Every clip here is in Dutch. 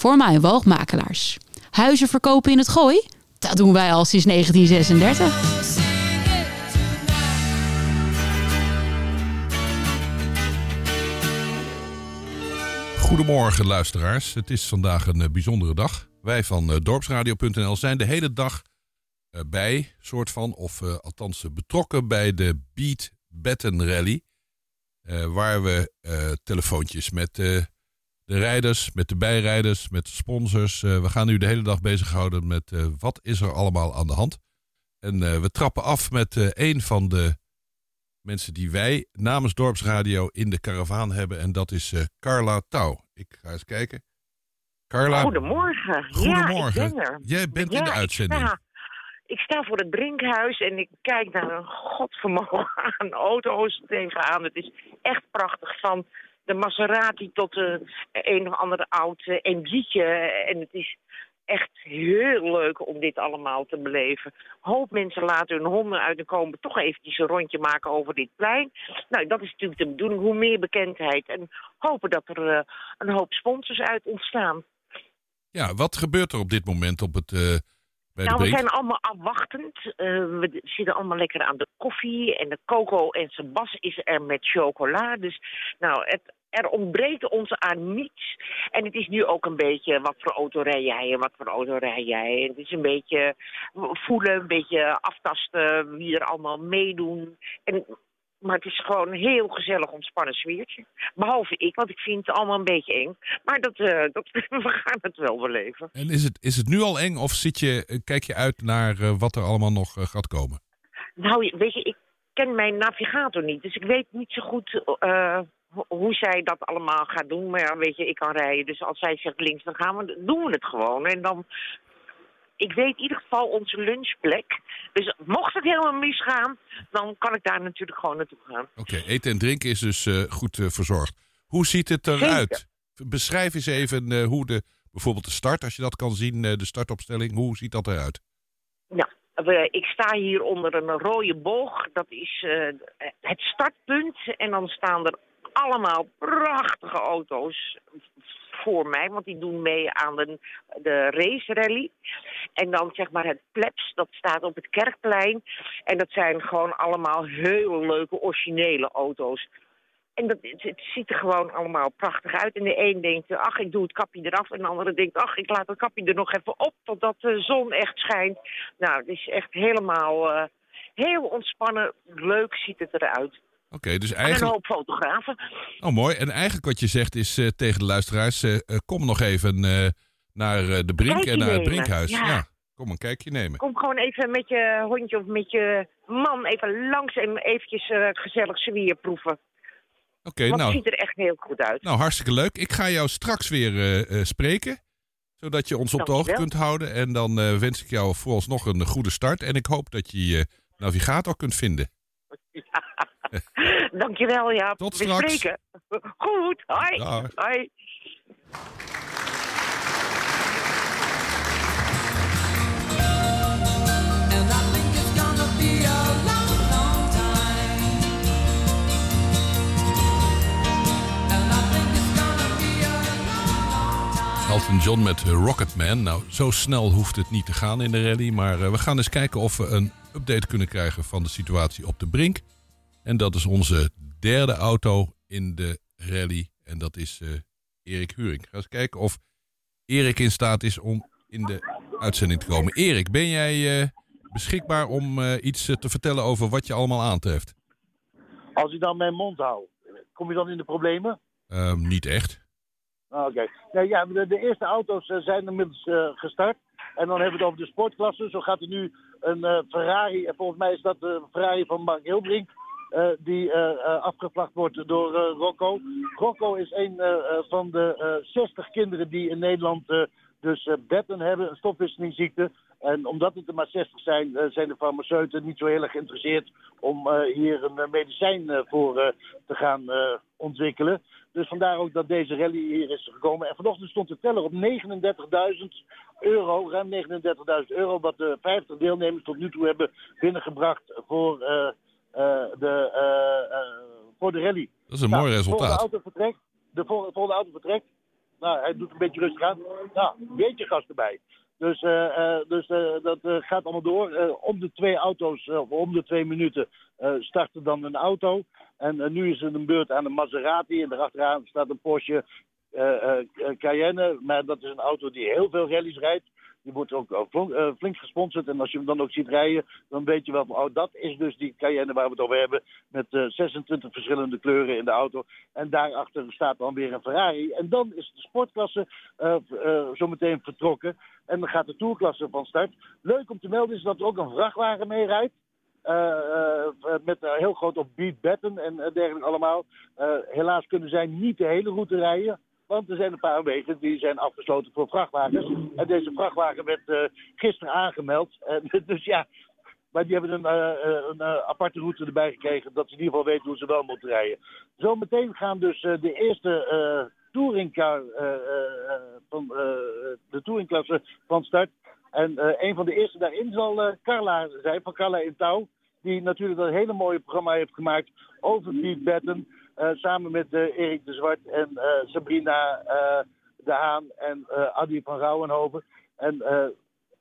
voor woogmakelaars. Huizen verkopen in het gooi? Dat doen wij al sinds 1936. Goedemorgen luisteraars. Het is vandaag een eh, bijzondere dag. Wij van eh, dorpsradio.nl zijn de hele dag eh, bij, soort van, of althans betrokken bij de Beat Batten Rally. waar we telefoontjes met de rijders, met de bijrijders, met de sponsors. we gaan nu de hele dag bezighouden met wat is er allemaal aan de hand. En we trappen af met een van de mensen die wij namens Dorpsradio in de karavaan hebben. En dat is Carla Touw. Ik ga eens kijken. Carla. Goedemorgen. Goedemorgen. Ja, ik ben er. Jij bent in de uitzending. Ik sta, ik sta, voor het drinkhuis en ik kijk naar een godvermogen aan auto's tegenaan. Het is echt prachtig. Van de Maserati tot de een of andere oud MG'tje. En het is echt heel leuk om dit allemaal te beleven. Hoop mensen laten hun honden uit en komen toch eventjes een rondje maken over dit plein. Nou, dat is natuurlijk de bedoeling. Hoe meer bekendheid. En hopen dat er uh, een hoop sponsors uit ontstaan. Ja, wat gebeurt er op dit moment op het... Nou, we zijn allemaal afwachtend. Uh, we zitten allemaal lekker aan de koffie. En de coco en Sebas is er met chocola. Dus nou, het er ontbreekt ons aan niets. En het is nu ook een beetje wat voor auto rij jij en wat voor auto rij jij. Het is een beetje voelen, een beetje aftasten wie er allemaal meedoen. En, maar het is gewoon een heel gezellig ontspannen sfeertje. Behalve ik, want ik vind het allemaal een beetje eng. Maar dat, uh, dat, we gaan het wel beleven. En is het, is het nu al eng of zit je, kijk je uit naar uh, wat er allemaal nog uh, gaat komen? Nou, weet je, ik ken mijn navigator niet. Dus ik weet niet zo goed hoe zij dat allemaal gaat doen. Maar ja, weet je, ik kan rijden. Dus als zij zegt links, dan gaan we, doen we het gewoon. En dan, ik weet in ieder geval onze lunchplek. Dus mocht het helemaal misgaan, dan kan ik daar natuurlijk gewoon naartoe gaan. Oké, eten en drinken is dus uh, goed uh, verzorgd. Hoe ziet het eruit? Beschrijf eens even uh, hoe de, bijvoorbeeld de start, als je dat kan zien, de startopstelling, hoe ziet dat eruit? Ja, ik sta hier onder een rode boog. Dat is het startpunt. En dan staan er allemaal prachtige auto's voor mij, want die doen mee aan de, de race rally. En dan zeg maar het plebs, dat staat op het kerkplein. En dat zijn gewoon allemaal heel leuke originele auto's. En dat, het, ziet er gewoon allemaal prachtig uit. En de een denkt, ach, ik doe het kapje eraf. En de andere denkt, ach, ik laat het kapje er nog even op totdat de zon echt schijnt. Nou, het is echt helemaal uh, heel ontspannen. Leuk ziet het eruit. Oké, dus eigenlijk... En een hoop fotografen. Oh, mooi. En eigenlijk wat je zegt is uh, tegen de luisteraars... Uh, kom nog even uh, naar de Brink en naar het Brinkhuis. Ja. ja. Kom een kijkje nemen. Kom gewoon even met je hondje of met je man even langs en eventjes gezellig zwier proeven. Oké, nou... Het ziet er echt heel goed uit. Nou, hartstikke leuk. Ik ga jou straks weer spreken. Zodat je ons op de hoogte kunt houden. En dan wens ik jou vooralsnog een goede start. En ik hoop dat je je navigator kunt vinden. Dankjewel, ja. Tot We straks. spreken. Goed, hoi. Dag. Hoi. Elton John met Rocketman. Nou, zo snel hoeft het niet te gaan in de rally. Maar uh, we gaan eens kijken of we een update kunnen krijgen van de situatie op de brink. En dat is onze derde auto in de rally. En dat is uh, Erik Huring. Ga eens kijken of Erik in staat is om in de uitzending te komen. Erik, ben jij uh, beschikbaar om uh, iets te vertellen over wat je allemaal aantreft? Als ik dan mijn mond hou, kom je dan in de problemen? Um, niet echt. Ah, oké. Okay. ja, de, de, eerste auto's zijn inmiddels gestart. En dan hebben we het over de sportklasse. Zo gaat er nu een Ferrari, en volgens mij is dat de Ferrari van Mark Hilbrink die uh, afgevlacht wordt door Rocco. Rocco is een van de 60 kinderen die in Nederland dus betten hebben, een stofwisselingsziekte. En omdat het er maar 60 zijn, zijn de farmaceuten niet zo heel erg geïnteresseerd om hier een medicijn voor te gaan ontwikkelen. Dus vandaar ook dat deze rally hier is gekomen. En vanochtend stond de teller op 39.000 euro, ruim 39.000 euro, wat de 50 deelnemers tot nu toe hebben binnengebracht voor eh, de, eh, eh, voor de rally. Dat is een mooi resultaat. De volgende auto vertrekt. De volgende, auto vertrekt. Nou, hij doet een beetje rustig aan. Nou, een beetje gas erbij. Dus, eh, eh, dus eh, dat eh, gaat allemaal door. Eh, om de twee auto's, eh, of om de twee minuten, eh startte dan een auto. En eh, nu is het een beurt aan een Maserati. En daarachteraan staat een Porsche eh, eh, Cayenne. Maar dat is een auto die heel veel rallies rijdt. Die wordt ook eh, flink, eh, flink gesponsord. En als je hem dan ook ziet rijden, dan weet je wel van, oh, dat is dus die Cayenne waar we het over hebben. Met eh, 26 verschillende kleuren in de auto. En daarachter staat dan weer een Ferrari. En dan is de sportklasse eh eh, zometeen vertrokken. En dan gaat de tourklasse van start. Leuk om te melden is dat er ook een vrachtwagen mee rijdt. Eh, eh, met heel groot op beat batten en eh, dergelijke allemaal. Eh, helaas kunnen zij niet de hele route rijden. Want er zijn een paar wegen die zijn afgesloten voor vrachtwagens. En deze vrachtwagen werd eh, gisteren aangemeld. Dus ja, maar die hebben een, eh, eh, een aparte route erbij gekregen. Dat ze in ieder geval weten hoe ze wel moeten rijden. Zometeen gaan dus de eerste touringcar van de touringklasse van start. En een van de eerste daarin zal Carla zijn, van Carla in Touw. Die natuurlijk een hele mooie programma heeft gemaakt over Beat Batten. eh, samen met eh, Erik de Zwart en eh, Sabrina eh, de Haan en eh Adi van Rouwenhoven. En eh,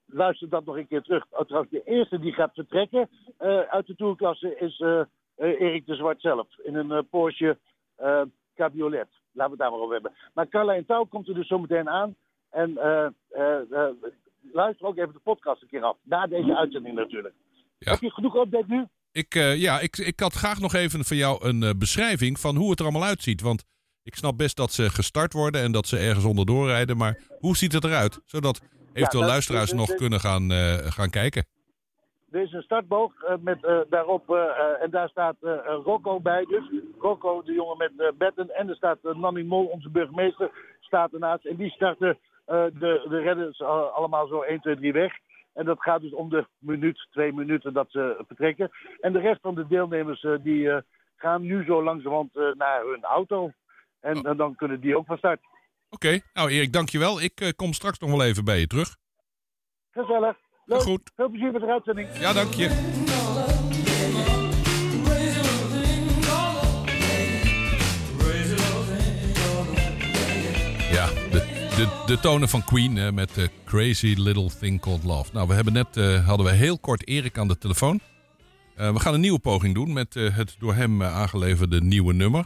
luister dat nog een keer terug. Oh, trouwens, de eerste die gaat vertrekken eh, uit de tourklasse is eh, eh, Erik de Zwart zelf. In een eh, Porsche eh, cabriolet. Laten we het daar maar over hebben. Maar Carla in Touw komt er dus zometeen aan. En eh, eh, eh, luister ook even de podcast een keer af. Na deze uitzending natuurlijk. Ja. Heb je genoeg update nu? Ik, eh, ja, ik, ik had graag nog even van jou een eh, beschrijving van hoe het er allemaal uitziet. Want ik snap best dat ze gestart worden en dat ze ergens onderdoor rijden. Maar hoe ziet het eruit? Zodat eventueel dat- luisteraars nog kunnen gaan, eh, gaan kijken. Er is een startboog met daarop, en daar staat Rocco bij dus. Rocco, de jongen met betten. En er staat Nanny Mol, onze burgemeester, staat ernaast. En die starten de, de redders allemaal zo 1, 2, 3 weg. En dat gaat dus om de minuut, twee minuten dat ze vertrekken. En de rest van de deelnemers eh, die eh, gaan nu zo langzamerhand eh, naar hun auto. En eh, dan kunnen die ook van start. Oké, nou Erik, dankjewel. Ik kom straks nog wel even bij je terug. Gezellig. Leuk. Goed. Veel plezier met de uitzending. Ja, dank je. De, de, de tonen van Queen hè, met eh, Crazy Little Thing Called Love. Nou, we hebben net, eh, hadden we heel kort Erik aan de telefoon. Eh, we gaan een nieuwe poging doen met het door hem aangeleverde nieuwe nummer.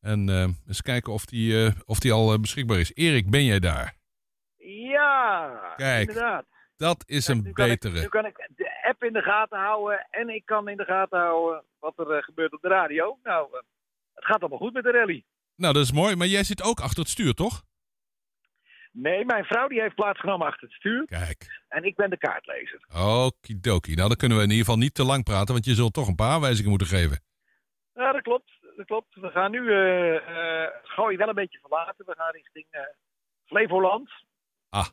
En eens kijken of die, of die al beschikbaar is. Erik, ben jij daar? Ja, Kijk, inderdaad. Dat is Kijk, een ik- betere. nu kan ik de app in de gaten houden en ik kan in de gaten houden wat er gebeurt op de radio. Nou, het gaat allemaal goed met de rally. Nou, dat is mooi. Maar jij zit ook achter het stuur, toch? Nee, mijn vrouw die heeft plaatsgenomen achter het stuur Kijk. en ik ben de kaartlezer. Okidoki. Nou, dan kunnen we in ieder geval niet te lang praten, want je zult toch een paar aanwijzingen moeten geven. Ja, dat klopt. Dat klopt. We gaan nu eh eh, Gooi wel een beetje verlaten. We gaan richting eh, Flevoland. Ah.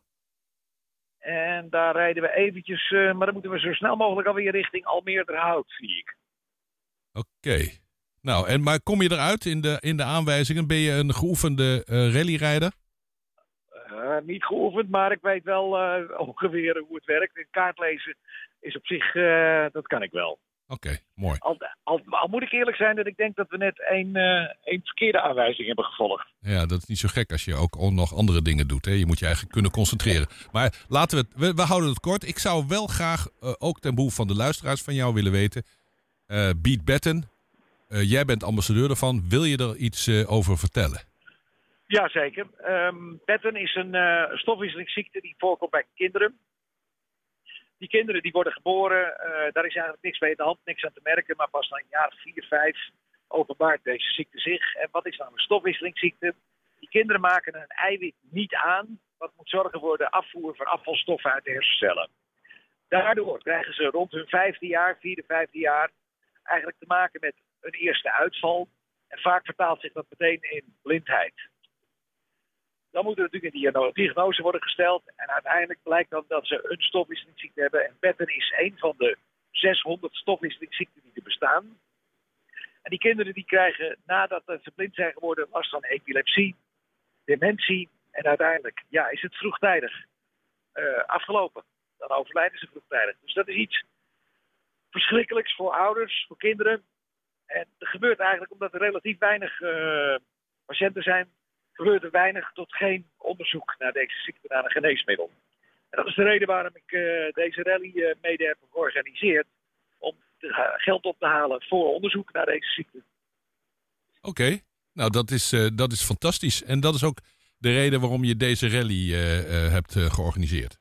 En daar rijden we eventjes, maar dan moeten we zo snel mogelijk alweer richting Almeerderhout, zie ik. Oké. Nou, en, maar kom je eruit in de, in de aanwijzingen? Ben je een geoefende rallyrijder? Eh, niet geoefend, maar ik weet wel eh, ongeveer hoe het werkt. En kaartlezen is op zich, eh, dat kan ik wel. Oké, mooi. Al, al, al moet ik eerlijk zijn dat ik denk dat we net eh, één verkeerde aanwijzing hebben gevolgd. Ja, dat is niet zo gek als je ook nog andere dingen doet. Hè? Je moet je eigenlijk kunnen concentreren. Maar laten we het, we, we houden het kort. Ik zou wel graag, ook ten behoeve van de luisteraars van jou willen weten. Beat Batten, eh, jij bent ambassadeur ervan. Wil je er iets over vertellen? Jazeker. Um, Betten is een eh, stofwisselingsziekte die voorkomt bij kinderen. Die kinderen die worden geboren, eh, daar is eigenlijk niks mee in de hand, niks aan te merken. Maar pas na een jaar vier, vijf openbaart deze ziekte zich. En wat is nou een stofwisselingsziekte? Die kinderen maken een eiwit niet aan, wat moet zorgen voor de afvoer van afvalstoffen uit de hersencellen. Daardoor krijgen ze rond hun vijfde jaar, vierde, vijfde jaar, eigenlijk te maken met een eerste uitval. En vaak vertaalt zich dat meteen in blindheid. Dan moet er natuurlijk een diagno- diagnose worden gesteld. En uiteindelijk blijkt dan dat ze een stofwisselingsziekte hebben. En Betten is een van de 600 stofwisselingsziekten die er bestaan. En die kinderen die krijgen nadat ze blind zijn geworden last van epilepsie, dementie. En uiteindelijk ja, is het vroegtijdig eh, afgelopen. Dan overlijden ze vroegtijdig. Dus dat is iets verschrikkelijks voor ouders, voor kinderen. En dat gebeurt eigenlijk omdat er relatief weinig eh, patiënten zijn gebeurt er weinig tot geen onderzoek naar deze ziekte, naar een geneesmiddel. En dat is de reden waarom ik eh, deze rally eh, mede heb georganiseerd. Om te- geld op te halen voor onderzoek naar deze ziekte. Oké, nou dat is, eh, dat is fantastisch. En dat is ook de reden waarom je deze rally hebt georganiseerd.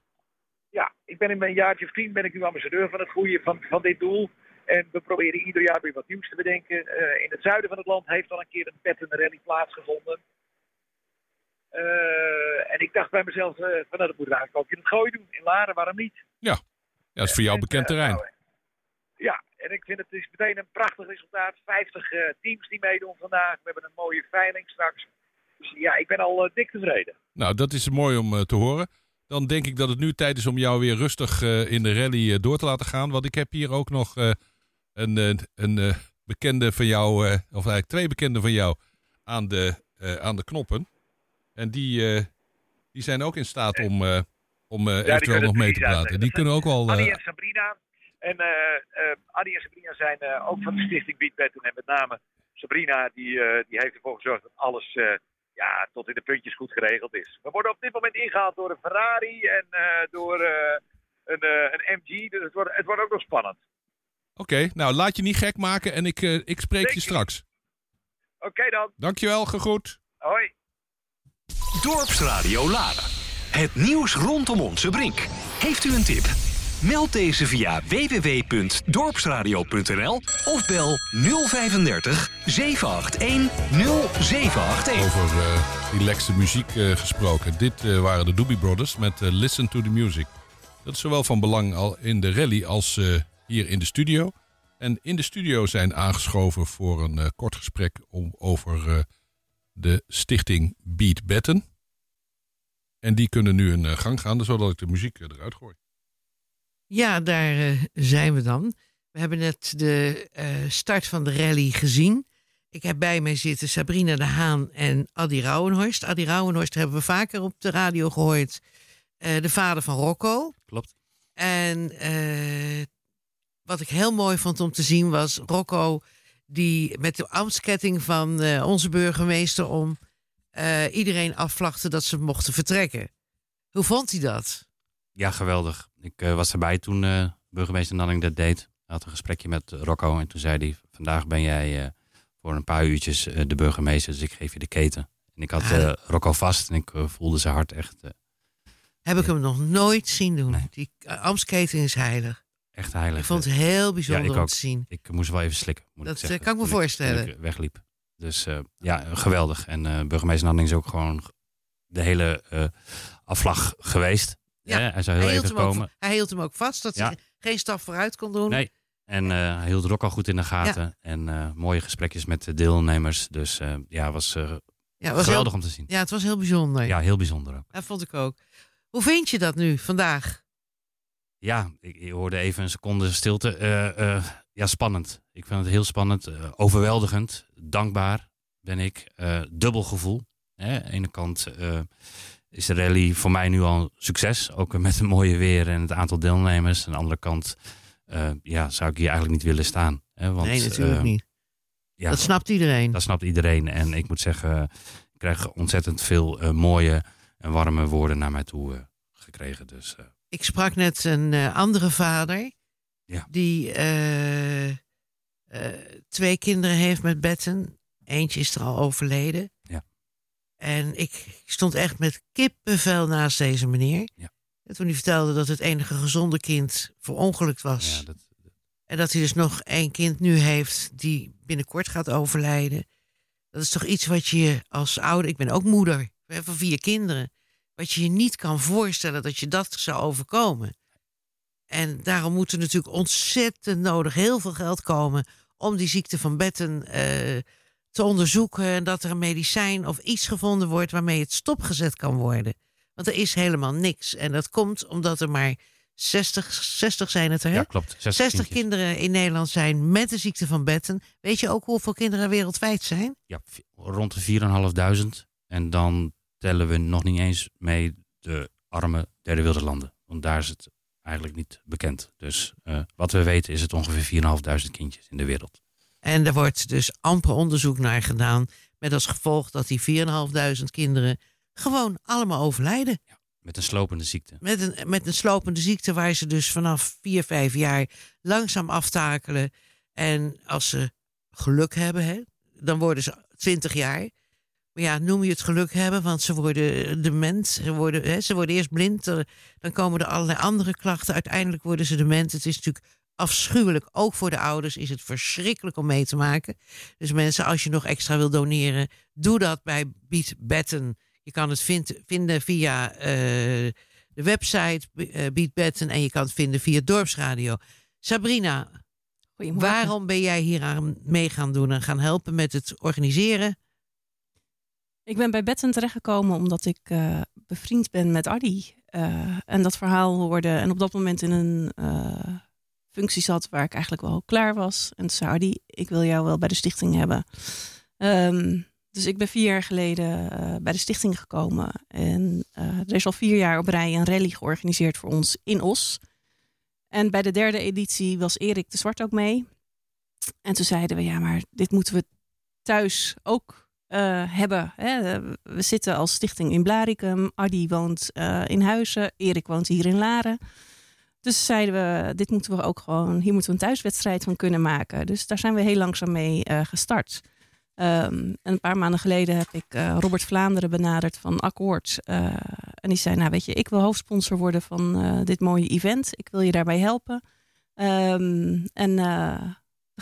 Ja, ik ben in mijn jaartje of tien ben ik nu ambassadeur van het goede van, van dit doel. En we proberen ieder jaar weer wat nieuws te bedenken. In het zuiden van het land heeft al een keer een pet rally plaatsgevonden. Eh, en ik dacht bij mezelf, eh, van, nou, dat moeten we eigenlijk ook in het gooi doen. In Laren, waarom niet? Ja, dat is voor jou En, bekend eh, terrein. nou, ja, en ik vind het is meteen een prachtig resultaat. 50 eh, teams die meedoen vandaag. We hebben een mooie veiling straks. Dus ja, ik ben al eh, dik tevreden. Nou, dat is mooi om eh, te horen. Dan denk ik dat het nu tijd is om jou weer rustig eh, in de rally eh, door te laten gaan. Want ik heb hier ook nog eh, een, eh, een eh, bekende van jou, eh, of eigenlijk twee bekenden van jou, aan de, eh, aan de knoppen. En die, eh, die zijn ook in staat om, eh, om eh, eventueel nog mee te praten. Die kunnen ook wel. Annie en Sabrina. En Annie en Sabrina zijn ook van de stichting Beat Betten. En met name Sabrina, die, die heeft ervoor gezorgd dat alles ja, tot in de puntjes goed geregeld is. We worden op dit moment ingehaald door een Ferrari en door een, een MG. Dus het wordt, het wordt ook nog spannend. Oké, nou laat je niet gek maken en ik, ik spreek je straks. Oké dan, Dankjewel, gegroet. hoi. Dorpsradio Laren. Het nieuws rondom onze brink. Heeft u een tip? Meld deze via www.dorpsradio.nl of bel 035 781 0781. Over eh relaxe muziek eh, gesproken. Dit eh, waren de Doobie Brothers met Listen to the Music. Dat is zowel van belang al in de rally als hier in de studio. En in de studio zijn aangeschoven voor een kort gesprek om, over de stichting Beat Betten. En die kunnen nu in eh, gang gaan, zodat ik de muziek eh, eruit gooi. Ja, daar eh, zijn we dan. We hebben net de eh, start van de rally gezien. Ik heb bij mij zitten Sabrina de Haan en Adi Rauwenhorst. Adi Rauwenhorst hebben we vaker op de radio gehoord. Eh, de vader van Rocco. Klopt. En eh, wat ik heel mooi vond om te zien was Rocco... die met de ambtsketting van eh, onze burgemeester om... eh, iedereen afvlachten dat ze mochten vertrekken. Hoe vond hij dat? Ja, geweldig. Ik eh, was erbij toen burgemeester Nanning dat deed. Hij had een gesprekje met Rocco en toen zei hij... vandaag ben jij voor een paar uurtjes de burgemeester, dus ik geef je de keten. En ik had Ah. Rocco vast en ik voelde zijn hart echt, Heb ik hem nog nooit zien doen. Nee. Die Amsketen is heilig. Echt heilig. Ik vond het heel bijzonder Ja, om ook. te zien. Ik moest wel even slikken. Moet Dat, ik zeggen, eh, kan ik me voorstellen. ik wegliep. Dus eh, ja, geweldig. En eh, burgemeester Nanning is ook gewoon de hele eh, afslag geweest. Ja, hij zou heel Hij even ook, komen. hij hield hem ook vast, dat Ja. hij geen stap vooruit kon doen. Nee. En eh, hij hield Rocco goed in de gaten. En eh, mooie gesprekjes met de deelnemers. Dus eh, ja, was eh, ja, was geweldig heel, om te zien. ja, het was heel bijzonder. Ja, heel bijzonder ook. Dat vond ik ook. Hoe vind je dat nu, vandaag? Ja, ik, ik hoorde even een seconde stilte. Eh, eh, ja, spannend. Ik vind het heel spannend. eh, overweldigend. Dankbaar ben ik. dubbel gevoel. Hè? Aan de ene kant is de rally voor mij nu al succes. Ook met het mooie weer en het aantal deelnemers. Aan de andere kant ja, zou ik hier eigenlijk niet willen staan. Hè? Want, nee, natuurlijk niet. Ja, dat snapt iedereen. Dat snapt iedereen. En ik moet zeggen, ik krijg ontzettend veel mooie en warme woorden naar mij toe gekregen. Dus Ik sprak net een eh, andere vader. Ja. Die eh, eh, twee kinderen heeft met Betten. Eentje is er al overleden. Ja. En ik stond echt met kippenvel naast deze meneer. Ja. En toen hij vertelde dat het enige gezonde kind verongelukt was. ja, dat, En dat hij dus nog één kind nu heeft die binnenkort gaat overlijden. Dat is toch iets wat je als ouder... Ik ben ook moeder van vier kinderen. Wat je je niet kan voorstellen dat je dat zou overkomen. En daarom moet er natuurlijk ontzettend nodig heel veel geld komen... om die ziekte van Betten eh, te onderzoeken... en dat er een medicijn of iets gevonden wordt... waarmee het stopgezet kan worden. Want er is helemaal niks. En dat komt omdat er maar 60, 60 zijn het er, hè? ja, klopt. 60, 60 kindjes. kinderen in Nederland zijn met de ziekte van Betten. Weet je ook hoeveel kinderen er wereldwijd zijn? Ja, rond de 4.500. En dan tellen we nog niet eens mee de arme derde werelдлanden. Want daar is het eigenlijk niet bekend. Dus eh, wat we weten is het ongeveer 4.500 kindjes in de wereld. En er wordt dus amper onderzoek naar gedaan. Met als gevolg dat die 4.500 kinderen gewoon allemaal overlijden. Met een slopende ziekte. Met een, met een slopende ziekte waar ze dus vanaf 4, 5 jaar langzaam aftakelen. En als ze geluk hebben, hè, dan worden ze 20 jaar. Ja, noem je het geluk hebben, want ze worden dement. Ze worden, hè, ze worden eerst blind, er- dan komen er allerlei andere klachten. Uiteindelijk worden ze dement. Het is natuurlijk afschuwelijk. Ook voor de ouders is het verschrikkelijk om mee te maken. Dus mensen, als je nog extra wil doneren, doe dat bij Beat Betten. Je kan het vind- vinden via eh, de website eh, Beat Betten en je kan het vinden via Dorpsradio. Sabrina, waarom ben jij hier aan mee gaan doen en gaan helpen met het organiseren? Ik ben bij Betten terechtgekomen omdat ik eh, bevriend ben met Adi. Eh, en dat verhaal hoorde en op dat moment in een eh, functie zat waar ik eigenlijk wel klaar was. En toen zei Adi, ik wil jou wel bij de stichting hebben. Ehm, dus ik ben vier jaar geleden bij de stichting gekomen. En er is al vier jaar op rij een rally georganiseerd voor ons in Os. En bij de derde editie was Erik de Zwart ook mee. En toen zeiden we, ja, maar dit moeten we thuis ook eh, hebben. Hè. We zitten als stichting in Blaricum. Adi woont eh, in Huizen. Erik woont hier in Laren. Dus zeiden we, dit moeten we ook gewoon, hier moeten we een thuiswedstrijd van kunnen maken. Dus daar zijn we heel langzaam mee eh, gestart. Ehm, en een paar maanden geleden heb ik Robert Vlaanderen benaderd van Akkoord. En die zei, nou weet je, ik wil hoofdsponsor worden van dit mooie event. Ik wil je daarbij helpen. Ehm, en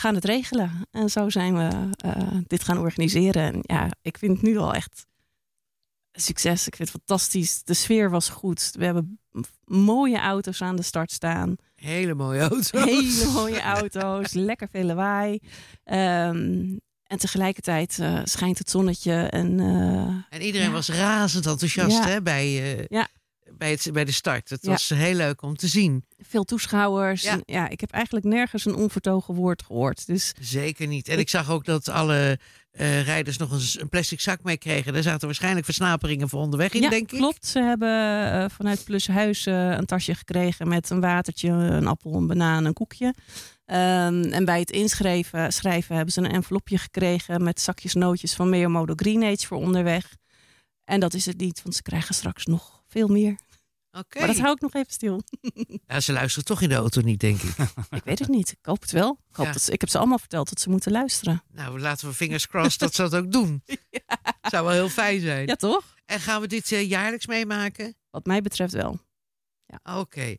we gaan het regelen. En zo zijn we eh, dit gaan organiseren. En ja, ik vind het nu al echt succes. Ik vind het fantastisch. De sfeer was goed. We hebben mooie auto's aan de start staan. Hele mooie auto. Hele mooie auto's. lekker veel lawaai. Ehm, en tegelijkertijd eh, schijnt het zonnetje. En, eh, En iedereen Ja. was razend enthousiast Ja. hè, bij, eh, Ja. Bij, het, bij de start. Het Ja. was heel leuk om te zien. veel toeschouwers. Ja. En Ja. ik heb eigenlijk nergens een onvertogen woord gehoord. Dus Zeker niet. En Ik- ik zag ook dat alle eh, rijders nog eens een plastic zak mee kregen. Daar zaten waarschijnlijk versnaperingen voor onderweg in, ja, denk ik. klopt. Ze hebben eh, vanuit Plushuis eh, een tasje gekregen met een watertje, een appel, een banaan, een koekje. Ehm, en bij het inschrijven schrijven hebben ze een envelopje gekregen met zakjes nootjes van Meomodo Green Age voor onderweg. En dat is het niet, want ze krijgen straks nog veel meer. Oké. Maar dat hou ik nog even stil. Ja, ze luisteren toch in de auto niet, denk ik. ik weet het niet. Ik hoop het wel. Ik, hoop Ja. dat ze- ik heb ze allemaal verteld dat ze moeten luisteren. nou, laten we fingers crossed dat ze dat ook doen. Zou wel heel fijn zijn. Ja, toch? En gaan we dit eh, jaarlijks meemaken? Wat mij betreft wel. Oké.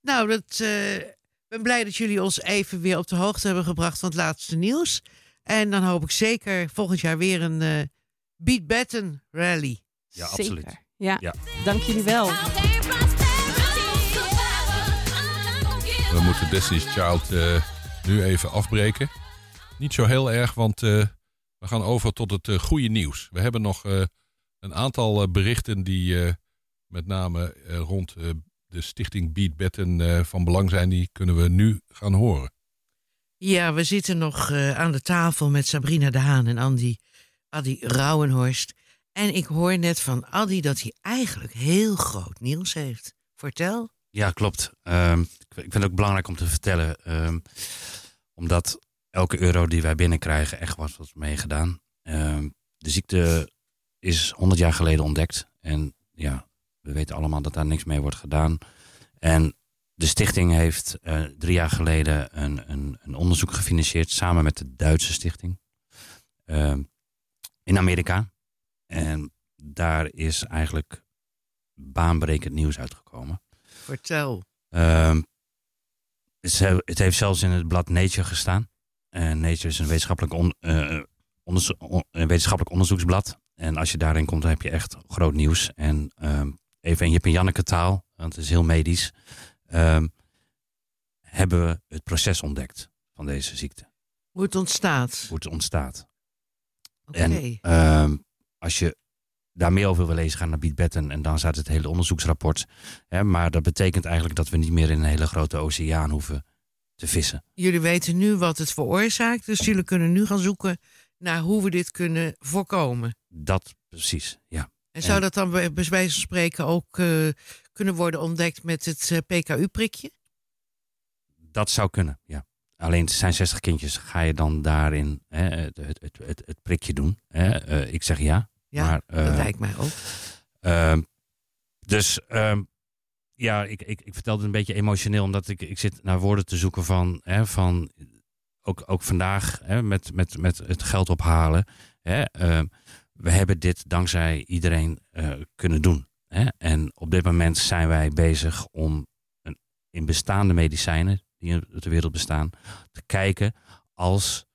Nou, dat, eh, ik ben blij dat jullie ons even weer op de hoogte hebben gebracht van het laatste nieuws. En dan hoop ik zeker volgend jaar weer een eh Beat Batten rally. Ja, Zeker. Ja. Ja. dank jullie wel. We moeten Destiny's Child eh, nu even afbreken. Niet zo heel erg, want eh, we gaan over tot het eh, goede nieuws. We hebben nog eh, een aantal eh, berichten die eh, met name eh, rond eh, de stichting Beat Betten eh, van belang zijn. Die kunnen we nu gaan horen. Ja, we zitten nog eh, aan de tafel met Sabrina de Haan en Andy, Adi Rauwenhorst. En ik hoor net van Adi dat hij eigenlijk heel groot nieuws heeft. Vertel. Ja, klopt. Ehm, ik vind het ook belangrijk om te vertellen. ehm, omdat elke euro die wij binnenkrijgen echt wat wordt meegedaan. Ehm, de ziekte is 100 jaar geleden ontdekt. En ja, we weten allemaal dat daar niks mee wordt gedaan. En de stichting heeft eh, drie jaar geleden een, een, een onderzoek gefinancierd samen met de Duitse stichting in Amerika. En daar is eigenlijk baanbrekend nieuws uitgekomen. Vertel. Ehm, het, heeft zelfs in het blad Nature gestaan. En Nature is een wetenschappelijk, on- eh, onderzo- on- een wetenschappelijk onderzoeksblad. En als je daarin komt, dan heb je echt groot nieuws. En ehm, even in Jip en Janneke taal, want het is heel medisch. ehm, hebben we het proces ontdekt van deze ziekte. Hoe het ontstaat. Hoe het ontstaat. Oké. En ehm, als je daar meer over wil lezen, ga naar Beat Betten en dan staat het hele onderzoeksrapport. Hè, maar dat betekent eigenlijk dat we niet meer in een hele grote oceaan hoeven te vissen. Jullie weten nu wat het veroorzaakt. Dus jullie kunnen nu gaan zoeken naar hoe we dit kunnen voorkomen. Dat precies, ja. En zou dat dan bij wijze van spreken ook eh, kunnen worden ontdekt met het PKU-prikje? Dat zou kunnen, ja. alleen het zijn 60 kindjes. Ga je dan daarin hè, het, het, het, het, het prikje doen? Hè? Eh, ik zeg ja. Ja, maar, dat eh, lijkt mij ook. Ehm, dus ehm, ja, ik, ik, ik vertel het een beetje emotioneel, omdat ik, ik zit naar woorden te zoeken van, hè, van ook, ook vandaag hè, met, met, met het geld ophalen. Hè, ehm, we hebben dit dankzij iedereen eh, kunnen doen. Hè? En op dit moment zijn wij bezig om een, in bestaande medicijnen die in de wereld bestaan, te kijken als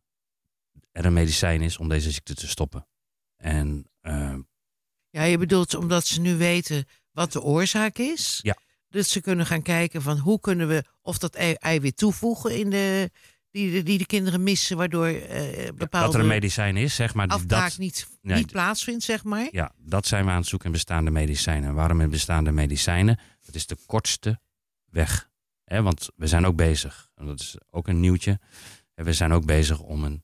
er een medicijn is om deze ziekte te stoppen. En ehm, Ja, je bedoelt omdat ze nu weten wat de oorzaak is. Ja. Dus ze kunnen gaan kijken van hoe kunnen we of dat ei- eiwit toevoegen in de, die, de- die de kinderen missen, waardoor dat bepaalde er een medicijn is, zeg maar. die afbraak dat, niet, Nee, niet d- plaatsvindt, zeg maar. Ja, dat zijn we aan het zoeken in bestaande medicijnen. En waarom in bestaande medicijnen? Dat is de kortste weg. Hè, want we zijn ook bezig, en dat is ook een nieuwtje. En we zijn ook bezig om een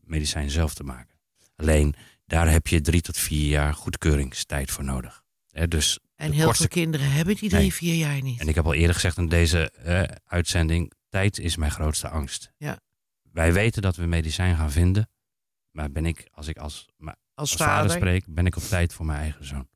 medicijn zelf te maken. Alleen daar heb je drie tot vier jaar goedkeuringstijd voor nodig. Dus En heel kortste- veel kinderen hebben die drie, Nee. vier jaar niet. En ik heb al eerder gezegd in deze uitzending: tijd is mijn grootste angst. Ja. Wij weten dat we medicijn gaan vinden. Maar ben ik, als ik als, maar Als als vader, vader. spreek, ben ik op tijd voor mijn eigen zoon.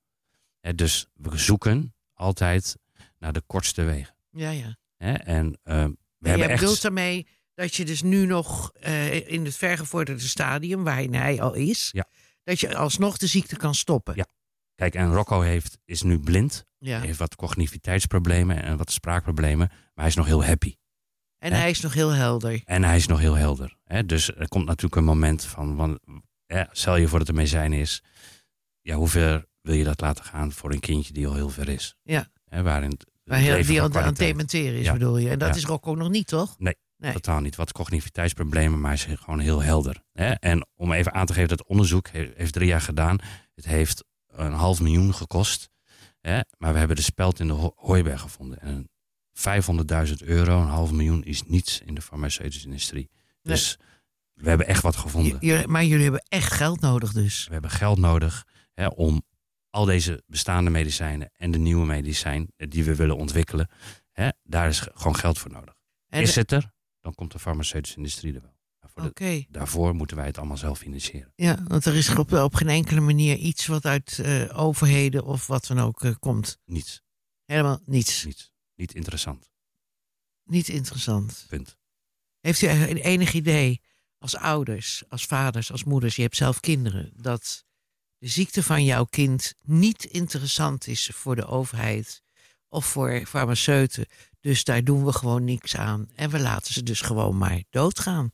Dus we zoeken altijd naar de kortste wegen. Ja, ja. Hè? En eh, we En hebben je echt. bedoelt daarmee dat je dus nu nog eh, in het vergevorderde stadium, waarin hij al is, Ja. Dat je alsnog de ziekte kan stoppen. Ja. Kijk, en Rocco heeft, is nu blind. Ja. Hij heeft wat cognitiviteitsproblemen en wat spraakproblemen. Maar hij is nog heel happy. En hij is nog heel helder. En hij is nog heel helder. Dus er komt natuurlijk een moment van, van hè, stel je voor dat er medicijn is. Ja, hoe ver wil je dat laten gaan voor een kindje die al heel ver is? Ja. Waarin het heel, die aan, het dementeren is, Ja. bedoel je. En dat Ja. is Rocco nog niet, toch? Nee, Nee. totaal niet. Wat cognitiviteitsproblemen, maar is gewoon heel helder. Hè? En om even aan te geven, dat onderzoek he- heeft drie jaar gedaan. Het heeft een half miljoen gekost. Hè? Maar we hebben de speld in de ho- hooiberg gevonden. En 500.000 euro, een half miljoen, is niets in de farmaceutische industrie. Dus we hebben echt wat gevonden. J- maar jullie hebben echt geld nodig dus. We hebben geld nodig hè, om al deze bestaande medicijnen en de nieuwe medicijn eh, die we willen ontwikkelen, hè, daar is ge- gewoon geld voor nodig. En is het er, dan komt de farmaceutische industrie er wel. Voor de- daarvoor moeten wij het allemaal zelf financieren. Ja, want er is op, op geen enkele manier iets wat uit eh, overheden of wat dan ook eh, komt. Niets, Helemaal niets. niets. Niet interessant. Niet interessant. Punt. Heeft u eigenlijk enig idee als ouders, als vaders, als moeders, je hebt zelf kinderen, dat de ziekte van jouw kind niet interessant is voor de overheid of voor farmaceuten. Dus daar doen we gewoon niks aan. En we laten ze dus gewoon maar doodgaan.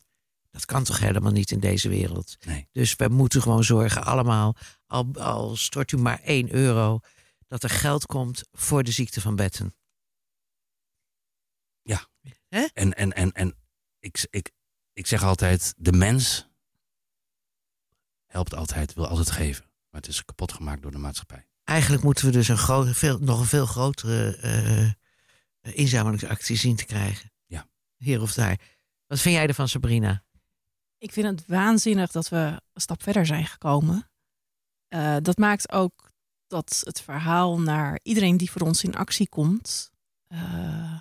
Dat kan toch helemaal niet in deze wereld. Nee. Dus we moeten gewoon zorgen allemaal, al, al stort u maar 1 euro, dat er geld komt voor de ziekte van Betten. En, en, en, en ik, ik, ik zeg altijd, de mens helpt altijd, wil altijd geven. Maar het is kapot gemaakt door de maatschappij. Eigenlijk moeten we dus een grote, veel, nog een veel grotere eh, inzamelingsactie zien te krijgen. Ja. Hier of daar. Wat vind jij ervan, Sabrina? Ik vind het waanzinnig dat we een stap verder zijn gekomen. Eh, dat maakt ook dat het verhaal naar iedereen die voor ons in actie komt eh,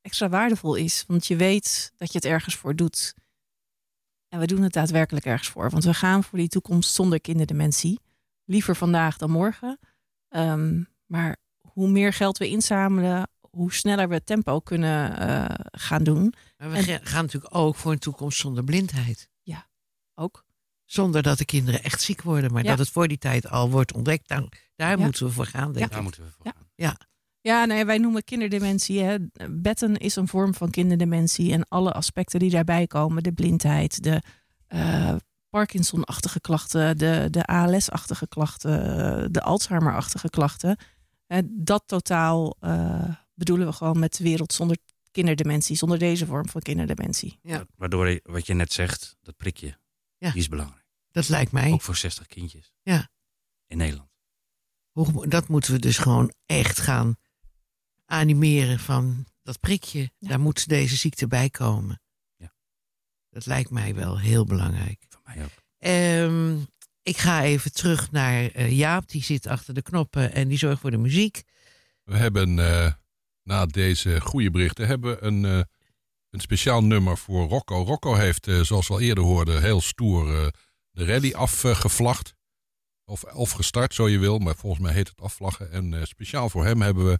extra waardevol is. Want je weet dat je het ergens voor doet. En we doen het daadwerkelijk ergens voor. Want we gaan voor die toekomst zonder kinderdementie. Liever vandaag dan morgen. Ehm, maar hoe meer geld we inzamelen, hoe sneller we het tempo kunnen eh, gaan doen. Maar we En- gaan natuurlijk ook voor een toekomst zonder blindheid. Ook. Zonder dat de kinderen echt ziek worden. Maar Ja. dat het voor die tijd al wordt ontdekt. Daar, daar Ja. moeten we voor gaan, denk Daar ik. moeten we voor Ja. gaan. Ja, nee, wij noemen kinderdementie. Hè. Betten is een vorm van kinderdementie. En alle aspecten die daarbij komen. De blindheid, de eh, Parkinson-achtige klachten, de, de ALS-achtige klachten, de Alzheimer-achtige klachten. Hè, dat totaal eh, bedoelen we gewoon met de wereld zonder kinderdementie. Zonder deze vorm van kinderdementie. Ja. Waardoor je- wat je net zegt, dat prikje, Ja. die is belangrijk. Dat lijkt mij. Ook voor 60 kindjes. Ja. In Nederland. Hoe, dat moeten we dus gewoon echt gaan animeren van dat prikje. Ja. Daar moet deze ziekte bij komen. Ja. Dat lijkt mij wel heel belangrijk. Ehm, ik ga even terug naar eh, Jaap. Die zit achter de knoppen en die zorgt voor de muziek. We hebben eh, na deze goede berichten hebben we een, eh, een speciaal nummer voor Rocco. Rocco heeft, zoals we al eerder hoorden, heel stoer de rally afgevlacht. Of, of gestart, zo je wil, maar volgens mij heet het afvlaggen. En eh, speciaal voor hem hebben we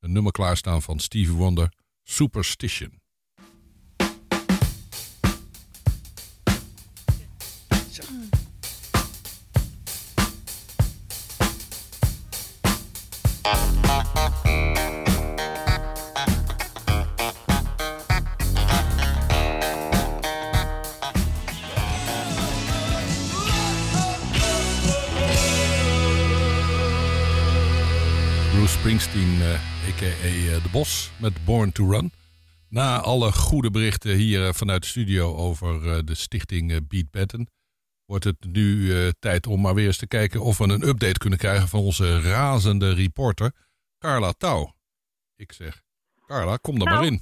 een nummer klaarstaan van Stevie Wonder, Superstition. Bruce Springsteen, eh, a.k.a. eh, De Bos, met Born to Run. Na alle goede berichten hier eh, vanuit de studio over de stichting Beat Batten... wordt het nu tijd om maar weer eens te kijken of we een update kunnen krijgen... van onze razende reporter Carla Touw. Ik zeg, Carla, kom er maar Nou, in.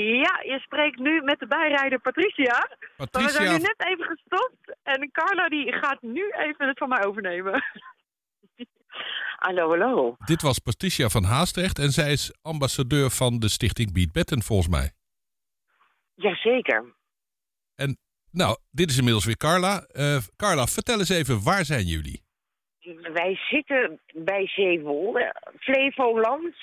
Ja, je spreekt nu met de bijrijder Patricia. Maar we zijn Patricia, nu net even gestopt en Carla die gaat nu even het van mij overnemen. Hallo, hallo. dit was Patricia van Haastrecht... en zij is ambassadeur van de stichting Beat Batten, volgens mij. Jazeker. Nou, dit is inmiddels weer Carla. Eh, Carla, vertel eens even, waar zijn jullie? Wij zitten bij Zeewolde, Flevoland.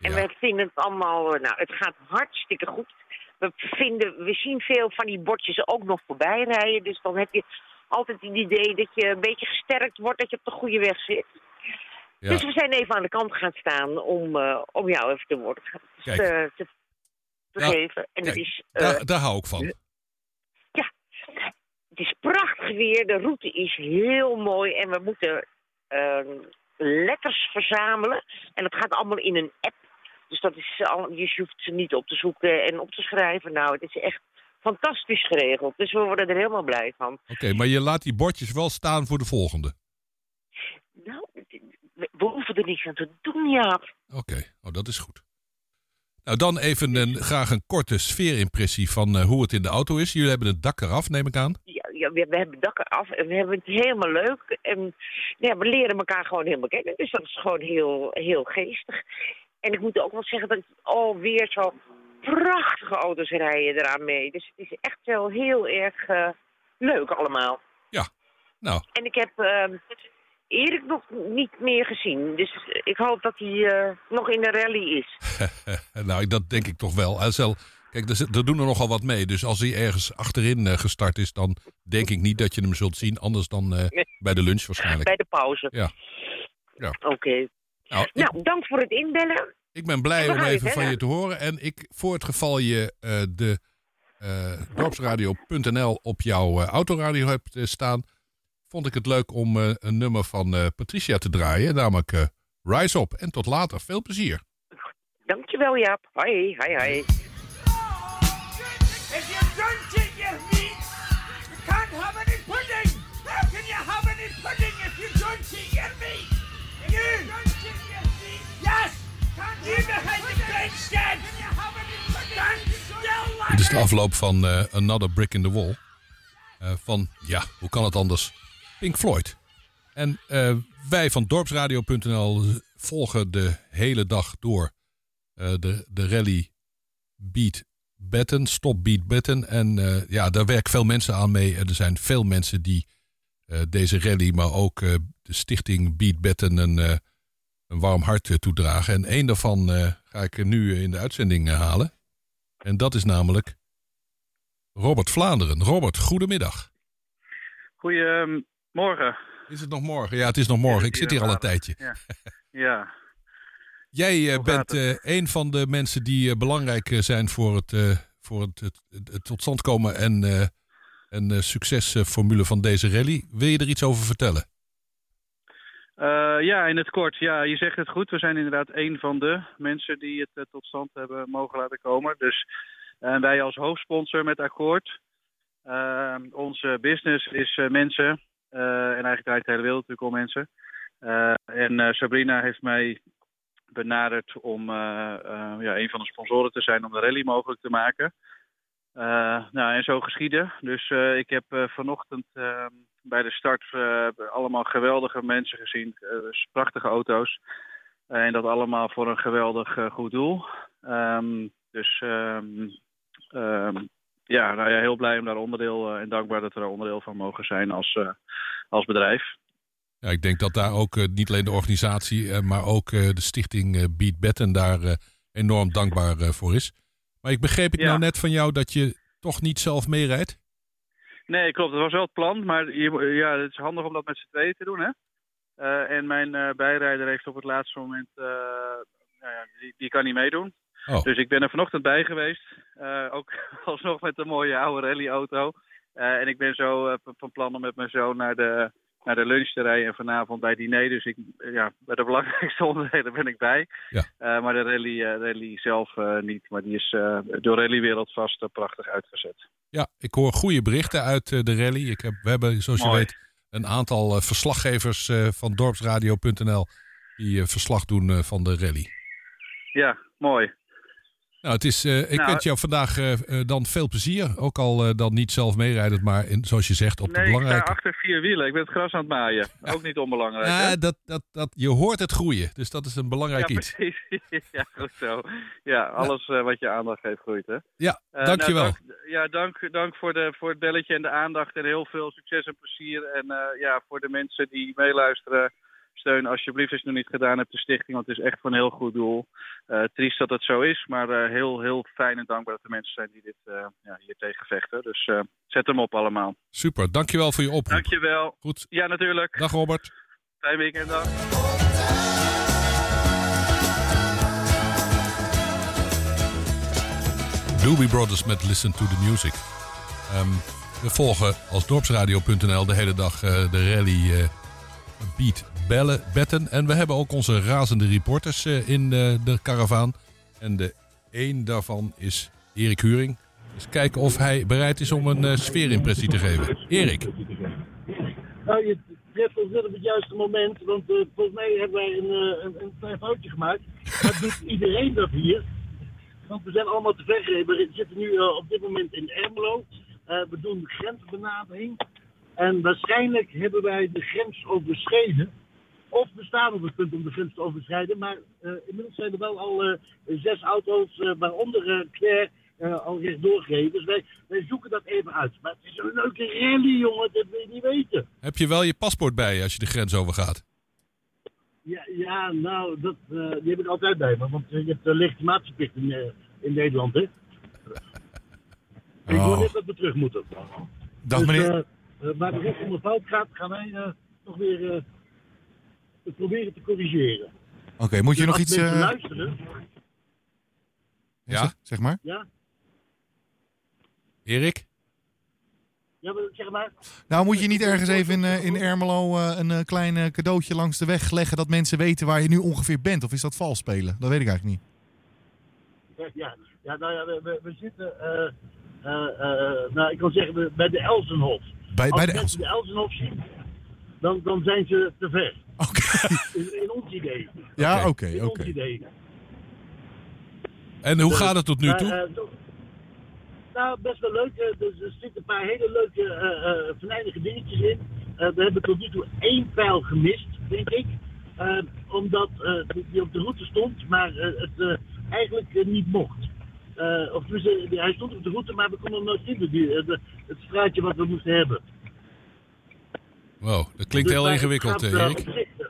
En Ja. we vinden het allemaal, eh, nou, het gaat hartstikke goed. We, vinden, we zien veel van die bordjes ook nog voorbij rijden. Dus dan heb je altijd het idee dat je een beetje gesterkt wordt, dat je op de goede weg zit. Ja. Dus we zijn even aan de kant gaan staan om, eh, om jou even te te, te, Ja, geven. En kijk, is, eh, Daar, daar hou ik van. het is prachtig weer, de route is heel mooi en we moeten ehm, letters verzamelen. En dat gaat allemaal in een app. Dus dat is al, je hoeft ze niet op te zoeken en op te schrijven. Nou, het is echt fantastisch geregeld. Dus we worden er helemaal blij van. Oké, maar je laat die bordjes wel staan voor de volgende. Nou, we hoeven er niks aan te doen, Jaap. Oké, oh, dat is goed. Nou, dan even een, graag een korte sfeerimpressie van eh, hoe het in de auto is. Jullie hebben het dak eraf, neem ik aan. Ja, ja, we, we hebben dakken af en we hebben het helemaal leuk. En ja, we leren elkaar gewoon helemaal kennen. Dus dat is gewoon heel, heel geestig. En ik moet ook wel zeggen dat alweer zo prachtige auto's rijden eraan mee. Dus het is echt wel heel erg eh, leuk allemaal. Nou, En ik heb ehm, Erik nog niet meer gezien. Dus ik hoop dat hij eh, nog in de rally is. nou, dat denk ik toch wel. Hij zal- kijk, er, er doen er nogal wat mee. Dus als hij ergens achterin eh, gestart is, dan denk ik niet dat je hem zult zien. Anders dan eh, bij de lunch waarschijnlijk. Bij de pauze. Ja. Ja. Oké. Nou, ik, Nou, dank voor het inbellen. ik ben blij om even van je te horen. En ik, voor het geval je de dorpsradio.nl op jouw autoradio hebt staan, vond ik het leuk om eh, een nummer van eh, Patricia te draaien. Namelijk eh, Rise Up. En tot later. Veel plezier. Dankjewel, Jaap. Hoi, hoi, hoi. Dit is de afloop van eh, Another Brick in the Wall. Eh, van, ja, hoe kan het anders? Pink Floyd. En eh, wij van dorpsradio.nl volgen de hele dag door eh, de, de rally Beat Betten, Stop Beat Betten. En eh, ja, daar werken veel mensen aan mee. En er zijn veel mensen die deze rally, maar ook de stichting Beat Betten een, een warm hart toedragen. En één daarvan ga ik nu in de uitzending halen. En dat is namelijk Robert Vlaanderen. Robert, goedemiddag. Goedemorgen. Is het nog morgen? Ja, het is nog morgen. Ik zit hier al een tijdje. Ja. ja. Jij eh, bent eh, een van de mensen die eh, belangrijk zijn voor het, voor het, het, tot stand komen en, en succesformule van deze rally. Wil je er iets over vertellen? Ja, in het kort. Ja, je zegt het goed. We zijn inderdaad een van de mensen die het tot stand hebben mogen laten komen. Dus wij als hoofdsponsor met Akkoord. Eh, onze business is mensen. Eh, en eigenlijk draait de hele wereld natuurlijk om mensen. Eh, en eh, Sabrina heeft mij benaderd om eh, eh, ja, een van de sponsoren te zijn om de rally mogelijk te maken. Eh, nou, en zo geschieden. Dus eh, ik heb eh, vanochtend eh, bij de start eh, allemaal geweldige mensen gezien. eh, dus prachtige auto's. Eh, en dat allemaal voor een geweldig eh, goed doel. Ehm, dus ehm, ehm, ja, nou ja, heel blij om daar onderdeel eh, en dankbaar dat we daar onderdeel van mogen zijn als, eh, als bedrijf. Ja, ik denk dat daar ook eh, niet alleen de organisatie, maar ook de stichting Beat Betten daar enorm dankbaar voor is. Maar ik begreep ik Ja. nou net van jou dat je toch niet zelf meerijdt? Nee, klopt. Dat was wel het plan. Maar je, ja, het is handig om dat met z'n tweeën te doen, hè? En mijn bijrijder heeft op het laatste moment... nou ja, die, die kan niet meedoen. Oh. Dus ik ben er vanochtend bij geweest. Eh, ook alsnog met een mooie oude rallyauto. Eh, en ik ben zo eh, van plan om met mijn zoon naar de, naar de lunch te rijden. En vanavond bij diner. Dus ik, ja, bij de belangrijkste onderdelen ben ik bij. Ja. Maar de rally, rally zelf niet. Maar die is door Rallywereld vast prachtig uitgezet. Ja, ik hoor goede berichten uit de rally. Ik heb, we hebben, zoals je weet, een aantal verslaggevers van dorpsradio.nl die verslag doen van de rally. Ja, mooi. Nou, het is, eh, ik Nou, wens jou vandaag eh, eh, dan veel plezier. Ook al dan niet zelf meerijdend, maar in, zoals je zegt, op de Nee, ik sta belangrijke... achter vier wielen. Ik ben het gras aan het maaien. Ook niet onbelangrijk? Ja, dat, dat, dat, je hoort het groeien, dus dat is een belangrijk ja, iets. precies. ja, goed zo. Ja, alles eh, wat je aandacht geeft groeit, hè? Ja, Eh, dankjewel. nou, dank, ja, dank, dank voor, de, voor het belletje en de aandacht. En heel veel succes en plezier. En ja, voor de mensen die meeluisteren, steun alsjeblieft als je het nog niet gedaan hebt de stichting. Want het is echt voor een heel goed doel. Eh, triest dat het zo is, maar eh, heel, heel fijn en dankbaar dat er mensen zijn die dit eh, ja, hier tegen vechten. Dus zet hem op allemaal. Super, dankjewel voor je oproep. Dankjewel. Goed. Ja, natuurlijk. Dag Robert. Fijn weekend, dag. Doobie Brothers met Listen to the Music. Ehm, we volgen als dorpsradio.nl de hele dag de rally Beat Bellen, Betten. En we hebben ook onze razende reporters eh, in eh, de karavaan. En de één daarvan is Erik Huring. Dus kijken of hij bereid is om een eh, sfeerimpressie te geven. Erik. Nou, je treft ons net op het juiste moment, want volgens mij hebben wij een, een, een klein foutje gemaakt. Maar doet iedereen dat hier? Want we zijn allemaal te ver. We zitten nu op dit moment in Ermelo. We doen grensbenadering. En waarschijnlijk hebben wij de grens overschreden. Of we staan op het punt om de grens te overschrijden. Maar eh, inmiddels zijn er wel al eh, zes auto's, eh, waaronder Claire, eh, al rechtdoor gereden. Dus wij, wij zoeken dat even uit. Maar het is een leuke rally, jongen. Dat wil je niet weten. Heb je wel je paspoort bij je als je de grens overgaat? Ja, ja nou, dat, eh, die heb ik altijd bij me. Want je hebt uh, legitimatieplicht in, eh, in Nederland, hè? Ik hoor Oh. net dat we terug moeten. Dag, dus, meneer. Eh, eh, waar de rest om de fout gaat, gaan wij eh, nog weer eh, het proberen te corrigeren. Oké, moet je Dus nog iets... eh, luisteren, Ja? Zeg, zeg maar. ja? Erik? Ja, maar zeg maar. Nou, moet je niet ergens even in, eh, in Ermelo eh, een eh, klein eh, cadeautje langs de weg leggen... dat mensen weten waar je nu ongeveer bent? Of is dat vals spelen? Dat weet ik eigenlijk niet. Ja, ja nou ja, we, we, we zitten, eh, eh, eh, nou, ik kan zeggen, we- bij de Elsenhof. Bij, Als bij de mensen de Elsenhof zien, dan, dan zijn ze te ver. In, in ons idee. Ja, oké, In oké. ons idee. En hoe Dus, gaat het tot nu maar, toe? eh, nou, best wel leuk. eh, Dus er zitten een paar hele leuke eh eh, venijnige dingetjes in. Eh, we hebben tot nu toe één pijl gemist, denk ik. Eh, omdat eh, die- op de route stond, maar eh, het eh, eigenlijk niet mocht. Eh, of tenminste, die- hij stond op de route, maar we konden hem nooit vinden. Die, eh, de- het straatje wat we moesten hebben. Wow, dat klinkt Dus, heel ingewikkeld, gaat, Erik. eh, eh,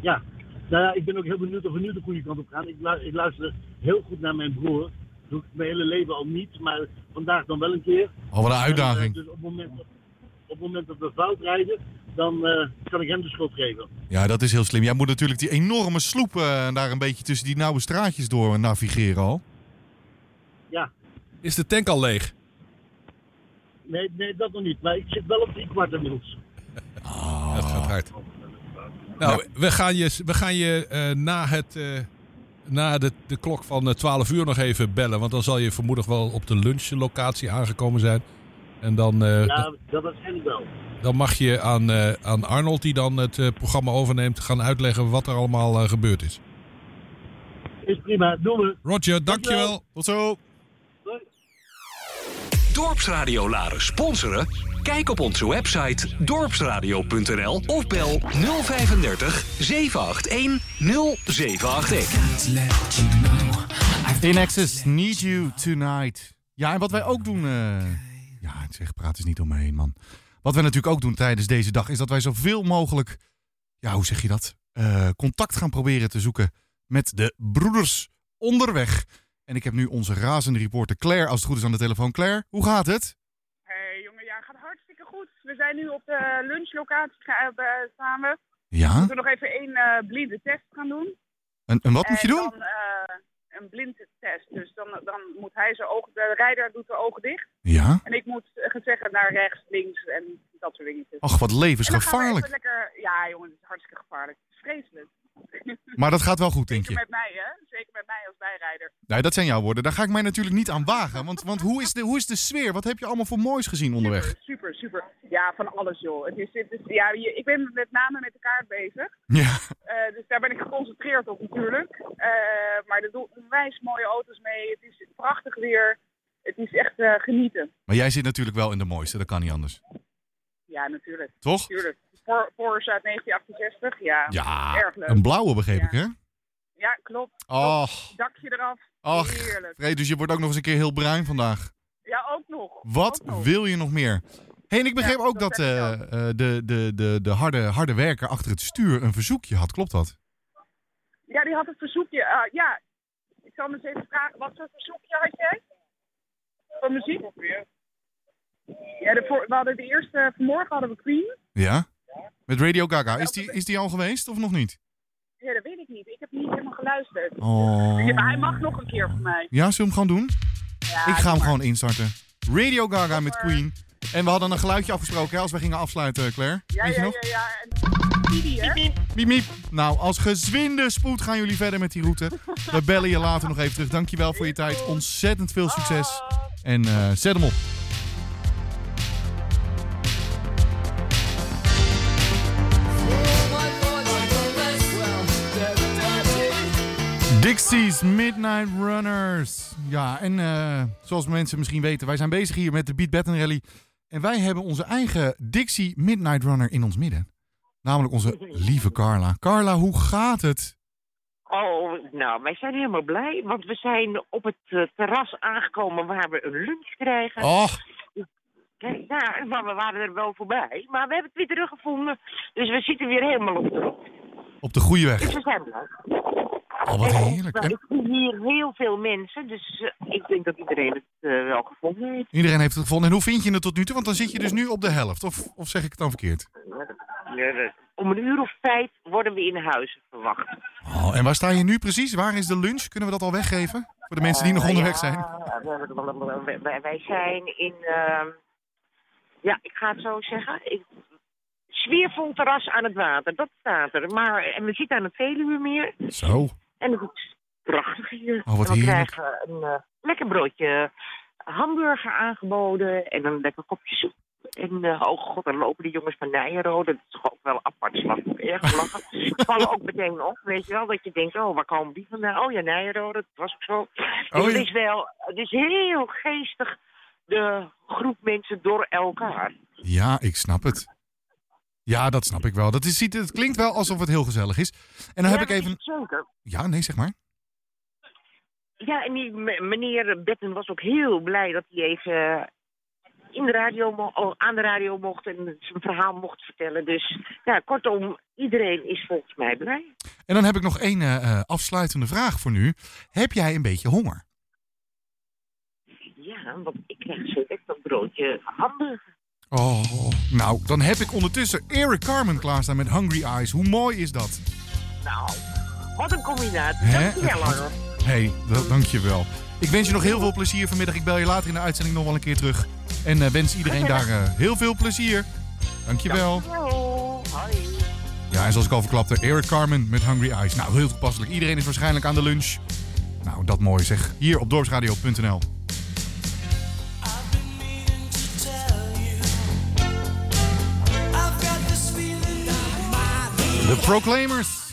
ja. Nou ja, ik ben ook heel benieuwd of we nu de goede kant op gaan. Ik, lu- ik luister heel goed naar mijn broer. Dat doe ik mijn hele leven al niet, maar vandaag dan wel een keer. Oh, wat een En, uitdaging. dus op het, moment, op het moment dat we fout rijden, dan kan ik hem de schuld geven. Ja, dat is heel slim. Jij moet natuurlijk die enorme sloep eh, daar een beetje tussen die nauwe straatjes door navigeren al. Ja, Is de tank al leeg? nee, nee, dat nog niet. Maar ik zit wel op drie kwart inmiddels. Dat gaat hard. Nou, we gaan je, we gaan je eh, na, het, eh, na de, de klok van eh, 12 uur nog even bellen. Want dan zal je vermoedelijk wel op de lunchlocatie aangekomen zijn. En dan, eh, Ja, dat waarschijnlijk wel. dan mag je aan, eh, aan Arnold, die dan het eh, programma overneemt, gaan uitleggen wat er allemaal eh, gebeurd is. Is prima, doen we. Roger, dankjewel. Tot zo. Dorpsradio Laren sponsoren? Kijk op onze website dorpsradio.nl of bel 035 781 0781. In Access, Need You Tonight. Ja, en wat wij ook doen... eh, ja, zeg, praat eens niet door me heen, man. Wat wij natuurlijk ook doen tijdens deze dag... is dat wij zoveel mogelijk... Ja, hoe zeg je dat? Eh, contact gaan proberen te zoeken met de broeders onderweg. En ik heb nu onze razende reporter Claire, als het goed is, aan de telefoon. Claire, hoe gaat het? Hey jongen, ja, gaat hartstikke goed. We zijn nu op de lunchlocatie eh, samen. Ja? We moeten nog even één eh blinde test gaan doen. En, en wat moet je En doen? Dan, eh, een blindtest. Dus dan, dan moet hij zijn ogen, de rijder doet de ogen dicht. Ja? En ik moet gaan zeggen naar rechts, links en dat soort dingetjes. Ach, wat we levensgevaarlijk. lekker, ja jongen, het is hartstikke gevaarlijk. Het is vreselijk. Maar dat gaat wel goed, denk Zeker je? met mij, hè? Zeker met mij als bijrijder. Nee, dat zijn jouw woorden. Daar ga ik mij natuurlijk niet aan wagen. Want, want hoe, is de, hoe is de sfeer? Wat heb je allemaal voor moois gezien onderweg? Super, super. Ja, van alles joh. Het is, het is, ja, je- ik ben met name met de kaart bezig. Ja. Eh, dus daar ben ik geconcentreerd op natuurlijk. Eh, maar er doen onwijs mooie auto's mee. Het is prachtig weer. Het is echt eh, genieten. Maar jij zit natuurlijk wel in de mooiste, dat kan niet anders. Ja, natuurlijk. Toch? Tuurlijk. Por- Porsche uit 1968, ja. Ja, Erg leuk. een blauwe begreep ik, hè? Ja, klopt. Och. Dakje eraf. Ach, Heerlijk. Fred, dus je wordt ook nog eens een keer heel bruin vandaag. Ja, ook nog. Wat wil je nog meer? hey, en ik begreep ook dat eh, eh, de, de, de, de harde, harde werker achter het stuur een verzoekje had. Klopt dat? Ja, die had een verzoekje. Ah, ja, ik zal hem eens even vragen. Wat voor verzoekje had jij? Van muziek? Ja, de voor, we hadden de eerste... Vanmorgen hadden we Queen. Ja? Met Radio Gaga. Is die, is die al geweest of nog niet? Ja, dat weet ik niet. Ik heb niet helemaal geluisterd. Oh. Ja, maar hij mag nog een keer voor mij. Ja, zullen we hem gewoon doen? Ja, ik ga hem gewoon instarten. Radio Gaga met Queen. En we hadden een geluidje afgesproken hè, als we gingen afsluiten, Claire. Ja, Weet je ja, nog? ja, ja. En hè? Miep, miep. Nou, als gezwinde spoed gaan jullie verder met die route. We bellen je later nog even terug. Dankjewel voor je tijd. Ontzettend veel succes. En eh, zet hem op. Dixie's Midnight Runners. Ja, en eh, zoals mensen misschien weten, wij zijn bezig hier met de Beat Batten Rally. En wij hebben onze eigen Dixie Midnight Runner in ons midden. Namelijk onze lieve Carla. Carla, hoe gaat het? Oh, nou, wij zijn helemaal blij, want we zijn op het eh, terras aangekomen waar we een lunch krijgen. Oh. Kijk, ja, maar we waren er wel voorbij, maar we hebben het weer teruggevonden. Dus we zitten weer helemaal op de Op de goede weg. Dus we zijn blij. Oh, wat heerlijk. Nou, En ik zie hier heel veel mensen, dus eh, ik denk dat iedereen het eh, wel gevonden heeft. iedereen heeft het gevonden. En hoe vind je het tot nu toe? Want dan zit je dus nu op de helft. Of, of zeg ik het dan verkeerd? Eh, Om een uur of vijf worden we in huizen verwacht. Oh, en waar sta je nu precies? Waar is de lunch? Kunnen we dat al weggeven? Voor de mensen die nog Eh, onderweg zijn. wij zijn in, ehm, ja, ik ga het zo zeggen, ik, sfeervol terras aan het water, dat staat er. Maar, en we zitten aan het Veluwemeer. Zo. En is prachtig hier. Oh, wat En we heerlijk. krijgen een eh, lekker broodje hamburger aangeboden en een lekker kopje soep. En uh, oh god, dan lopen die jongens van Nijenrode. Dat is toch ook wel apart slag. Erg lachen. Vallen ook meteen op, weet je wel. Dat je denkt, oh, waar komen die vandaan? Oh ja, Nijenrode, dat was ook zo. Oh, het is wel, het is heel geestig, de groep mensen door elkaar. Ja, ik snap het. Ja, dat snap ik wel. Dat is, ziet- het klinkt wel alsof het heel gezellig is. En dan Ja, heb ik dat even... Zeker. Ja, nee, zeg maar. Ja, en die meneer Betten was ook heel blij dat hij even eh, in de radio aan de radio mocht en zijn verhaal mocht vertellen. Dus ja, kortom, iedereen is volgens mij blij. En dan heb ik nog één eh, eh, afsluitende vraag voor nu. Heb jij een beetje honger? Ja, want ik krijg zo direct een broodje hamburger. Oh, nou, dan heb ik ondertussen Eric Carmen klaarstaan met Hungry Eyes. Hoe mooi is dat? Nou, wat een combinatie. Dankjewel Het- hoor. hey, dankjewel. Ik wens je nog heel veel plezier vanmiddag. Ik bel je later in de uitzending nog wel een keer terug. En eh, wens iedereen daar eh, heel veel plezier. Dankjewel. Hoi. Ja, en zoals ik al verklapte, Eric Carmen met Hungry Eyes. Nou, heel toepasselijk. Iedereen is waarschijnlijk aan de lunch. Nou, dat mooi zeg. Hier op dorpsradio.nl. The Proclaimers.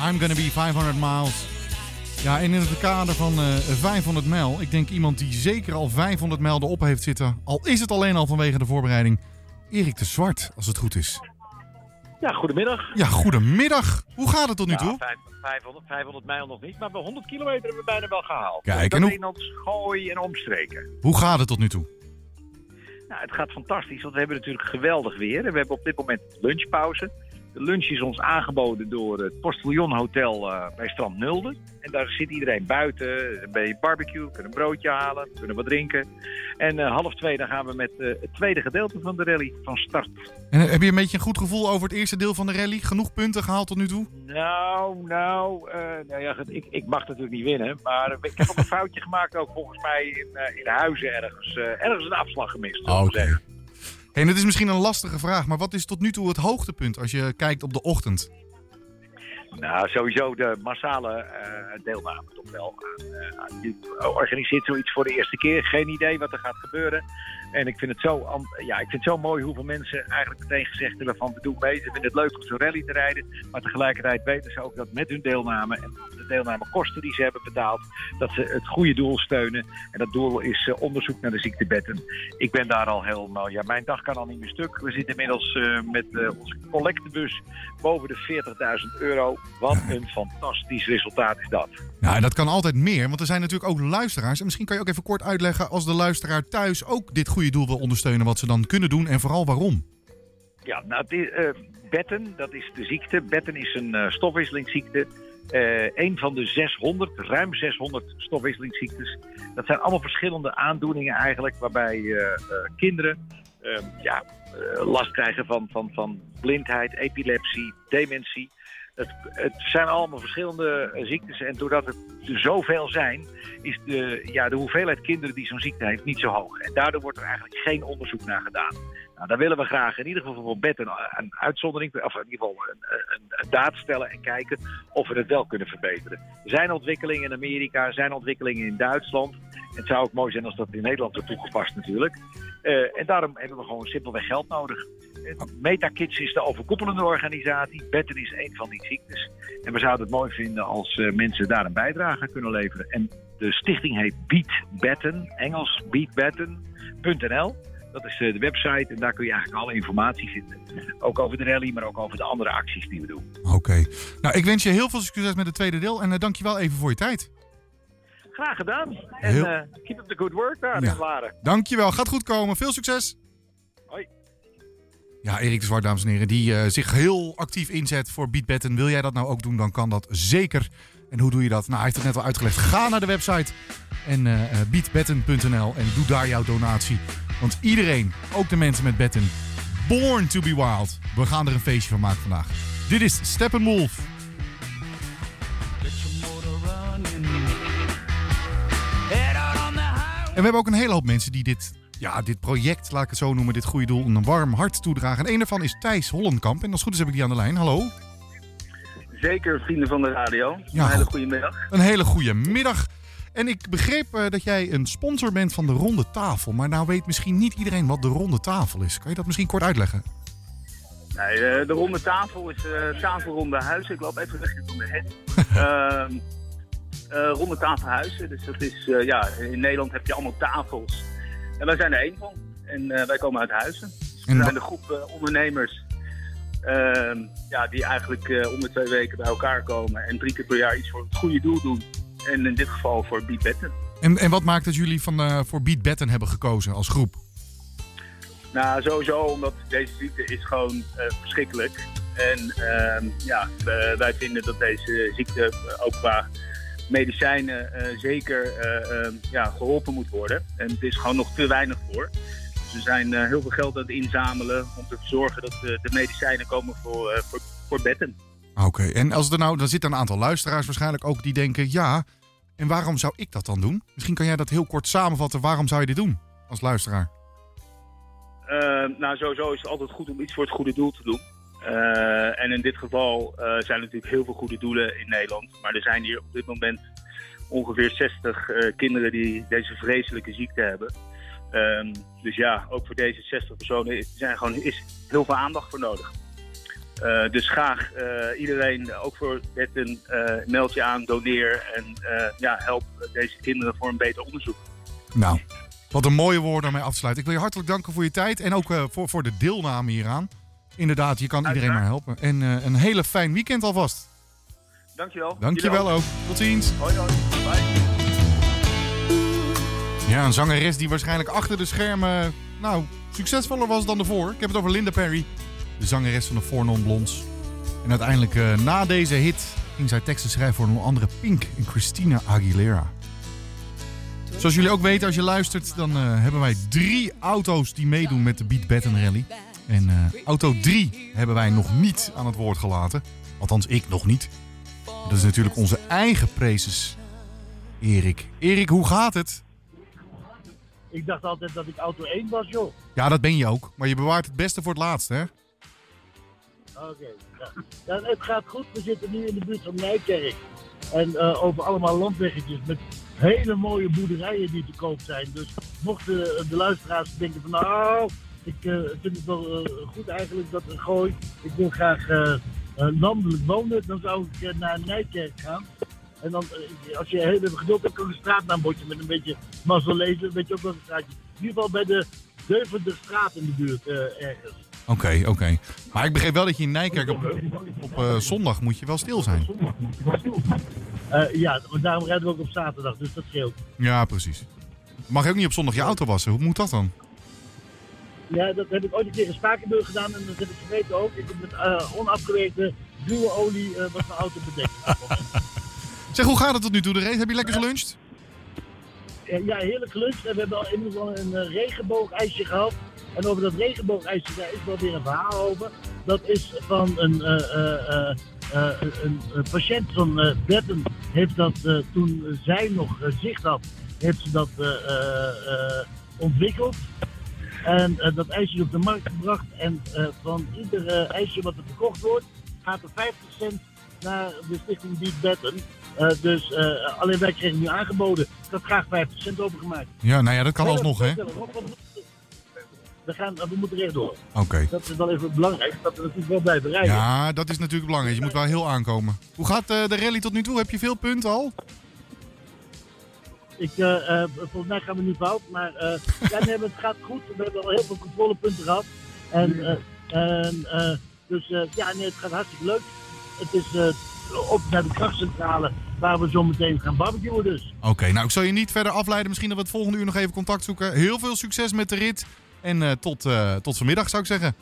I'm gonna be 500 miles. Ja, en in het kader van eh 500 mijl. Ik denk iemand die zeker al 500 mijl erop heeft zitten. Al is het alleen al vanwege de voorbereiding. Erik de Zwart, als het goed is. Ja, goedemiddag. Ja, goedemiddag. Hoe gaat het tot nu Ja, toe? vijf- 500, 500 mijl nog niet, maar bij 100 kilometer hebben we bijna wel gehaald. Kijk, en hoe- in ons gooi en omstreken. Hoe gaat het tot nu toe? Nou, het gaat fantastisch, want we hebben natuurlijk geweldig weer. En we hebben op dit moment lunchpauze. De lunch is ons aangeboden door het Postillon Hotel eh, bij Strand Nulde. En daar zit iedereen buiten, een beetje barbecue, kunnen een broodje halen, kunnen wat drinken. En eh, half twee dan gaan we met eh, het tweede gedeelte van de rally van start. En heb je een beetje een goed gevoel over het eerste deel van de rally? Genoeg punten gehaald tot nu toe? Nou, nou, eh, nou ja, ik, ik mag natuurlijk niet winnen. Maar ik heb ook een foutje gemaakt, ook volgens mij in, in Huizen ergens. ergens een afslag gemist. Oké. zeggen. Hey, het is misschien een lastige vraag, maar wat is tot nu toe het hoogtepunt als je kijkt op de ochtend? Nou, sowieso de massale eh, deelname toch wel. Aan, eh, aan, je organiseert zoiets voor de eerste keer. Geen idee wat er gaat gebeuren. En ik vind het zo, ja, ik vind het zo mooi hoeveel mensen eigenlijk meteen gezegd hebben van we doen mee. Ze vinden het leuk om zo'n rally te rijden. Maar tegelijkertijd weten ze ook dat met hun deelname en de deelnamekosten die ze hebben betaald, dat ze het goede doel steunen. En dat doel is eh, onderzoek naar de ziektebetten. Ik ben daar al helemaal, ja, mijn dag kan al niet meer stuk. We zitten inmiddels eh, met eh, onze collectebus boven de 40.000 euro. Wat een fantastisch resultaat is dat. Nou, en dat kan altijd meer, want er zijn natuurlijk ook luisteraars. En misschien kan je ook even kort uitleggen als de luisteraar thuis ook dit goede doel wil ondersteunen, wat ze dan kunnen doen en vooral waarom. Ja, nou, betten, dat is de ziekte. Betten is een eh, stofwisselingsziekte. Eh een van de 600, ruim 600 stofwisselingsziektes. Dat zijn allemaal verschillende aandoeningen eigenlijk, waarbij eh, eh, kinderen eh, ja, last krijgen van, van, van blindheid, epilepsie, dementie. Het, het zijn allemaal verschillende ziektes en doordat het er zoveel zijn, is de, ja, de hoeveelheid kinderen die zo'n ziekte heeft niet zo hoog. En daardoor wordt er eigenlijk geen onderzoek naar gedaan. Nou, daar willen we graag in ieder geval voor Bed een, uitzondering, of in ieder geval een, een, daad stellen en kijken of we het wel kunnen verbeteren. Er zijn ontwikkelingen in Amerika, er zijn ontwikkelingen in Duitsland. Het zou ook mooi zijn als dat in Nederland wordt toegepast natuurlijk. Eh, en daarom hebben we gewoon simpelweg geld nodig. Eh, MetaKids is de overkoepelende organisatie. Betten is een van die ziektes. En we zouden het mooi vinden als eh, mensen daar een bijdrage kunnen leveren. En de stichting heet Beat Betten, Engels beatbetten.nl. Dat is eh, de website en daar kun je eigenlijk alle informatie vinden. Ook over de rally, maar ook over de andere acties die we doen. Oké. Nou, ik wens je heel veel succes met het tweede deel en uh, dankjewel even voor je tijd. Graag gedaan. En Heel- eh, keep up the good work daar Ja. Laren. Dankjewel, gaat goed komen. Veel succes. Hoi. Ja, Erik de Zwart, dames en heren, die eh, zich heel actief inzet voor Beatbetten. Wil jij dat nou ook doen, dan kan dat zeker. En hoe doe je dat? Nou, hij heeft het net al uitgelegd. Ga naar de website en eh eh, beatbetten.nl en doe daar jouw donatie. Want iedereen, ook de mensen met betten, born to be wild. We gaan er een feestje van maken vandaag. Dit is Steppenwolf. En we hebben ook een hele hoop mensen die dit, ja, dit project, laat ik het zo noemen, dit goede doel, een warm hart toedragen. En een daarvan is Thijs Hollenkamp. En als het goed is heb ik die aan de lijn. Hallo. Zeker, vrienden van de radio. Ja, een hele goed. goede middag. Een hele goede middag. En ik begreep eh, dat jij een sponsor bent van de Ronde Tafel. Maar nou weet misschien niet iedereen wat de Ronde Tafel is. Kan je dat misschien kort uitleggen? Nee, eh, de ronde tafel is eh tafelronde huizen. Ik loop even weg van de het. Ehm, eh, ronde tafelhuizen. Dus dat is, ja, in Nederland heb je allemaal tafels. En wij zijn er één van. En wij komen uit Huizen. Dus we En zijn een groep ondernemers ja, die eigenlijk eh, om de twee weken bij elkaar komen. En drie keer per jaar iets voor het goede doel doen. En in dit geval voor Beatbetten. En, en wat maakt dat jullie van, eh, voor Beatbetten hebben gekozen als groep? Nou, sowieso omdat deze ziekte is gewoon eh, verschrikkelijk. En ehm, ja, wij vinden dat deze ziekte ook qua medicijnen zeker eh, ehm, ja, geholpen moet worden. En het is gewoon nog te weinig voor. We zijn eh, heel veel geld aan het inzamelen om te zorgen dat eh, de medicijnen komen voor, eh, voor, voor betten. Oké, en als er nou, dan zitten een aantal luisteraars waarschijnlijk ook die denken, ja, en waarom zou ik dat dan doen? Misschien kan jij dat heel kort samenvatten. Waarom zou je dit doen als luisteraar? Nou, sowieso is het altijd goed om iets voor het goede doel te doen. En in dit geval zijn er natuurlijk heel veel goede doelen in Nederland. Maar er zijn hier op dit moment ongeveer 60 eh, kinderen die deze vreselijke ziekte hebben. Ehm, dus ja, ook voor deze 60 personen is, zijn gewoon, is heel veel aandacht voor nodig. Eh, dus graag eh, iedereen, ook voor wetten, eh meld je aan, doneer en ja, help deze kinderen voor een beter onderzoek. Nou, wat een mooie woorden om mee af te sluiten. Ik wil je hartelijk danken voor je tijd en ook voor, voor de deelname hieraan. inderdaad, je kan iedereen maar helpen. En een hele fijn weekend alvast. Dankjewel. Dankjewel ook. Tot ziens. Hoi, hoi. Bye. Ja, een zangeres die waarschijnlijk achter de schermen, nou, succesvoller was dan ervoor. Ik heb het over Linda Perry, de zangeres van de Four Non Blondes. En uiteindelijk, eh, na deze hit, ging zij teksten schrijven voor onder andere Pink en Christina Aguilera. Zoals jullie ook weten, als je luistert, dan eh, hebben wij drie auto's die meedoen met de Beat Batten Rally. En eh, auto 3 hebben wij nog niet aan het woord gelaten. Althans, ik nog niet. Dat is natuurlijk onze eigen prezes, Erik. Erik, hoe gaat het? Ik dacht altijd dat ik auto 1 was, joh. Ja, dat ben je ook. Maar je bewaart het beste voor het laatst, hè? Oké. Ja, het gaat goed. We zitten nu in de buurt van Nijkerk. En eh, over allemaal landweggetjes met hele mooie boerderijen die te koop zijn. Dus mochten de luisteraars denken van nou, ik eh, vind het wel eh, goed eigenlijk dat er gooi. Ik wil graag landelijk wonen. Dan zou ik naar Nijkerk gaan. En dan, eh, als je heel even geduld hebt, kan een straatnaambordje met een beetje mazzel lezen. Weet je ook wel een straatje. In ieder geval bij de Deventer-straat in de buurt eh, ergens. Oké, oké. Maar ik begreep wel dat je in Nijkerk op, op eh, zondag moet je wel stil zijn. Eh, ja, maar daarom rijden we ook op zaterdag, dus dat scheelt. Ja, precies. Mag je ook niet op zondag je auto wassen? Hoe moet dat dan? Ja, dat heb ik ooit een keer in Spakenburg gedaan en dat heb ik vergeten ook. Ik heb met eh, onafgewerkte ruwe olie eh was mijn auto bedekt. Zeg, hoe gaat het tot nu toe, de race? Heb je lekker geluncht? Eh, ja, heerlijk geluncht. We hebben al inmiddels al een uh, regenboogijsje gehad. En over dat regenboogijsje, daar is wel weer een verhaal over. Dat is van een, eh, eh, eh, eh, patiënt van eh Betten. Heeft dat eh, toen zij nog eh, zicht had, heeft ze dat eh, eh, eh, ontwikkeld. En eh, dat ijsje is op de markt gebracht. En eh, van ieder eh, ijsje wat er verkocht wordt, gaat er 50 cent naar de stichting Beat Betten. Eh, dus eh, alleen wij kregen nu aangeboden. Ik had graag 50 cent overgemaakt. Ja, nou ja, dat kan alsnog, hè? We, gaan, we moeten rechtdoor. Oké. Dat is wel even belangrijk, dat we natuurlijk wel blijven rijden. Ja, dat is natuurlijk belangrijk. Je moet wel heel aankomen. Hoe gaat eh, de rally tot nu toe? Heb je veel punten al? Ik, volgens mij gaan we nu fout, maar ja, nee, het gaat goed. We hebben al heel veel controlepunten gehad. En, en, dus ja, nee, het gaat hartstikke leuk. Het is op naar de krachtcentrale waar we zo meteen gaan barbecuen dus. Oké, nou ik zal je niet verder afleiden. Misschien dat we het volgende uur nog even contact zoeken. Heel veel succes met de rit. En eh, tot, eh, tot vanmiddag zou ik zeggen.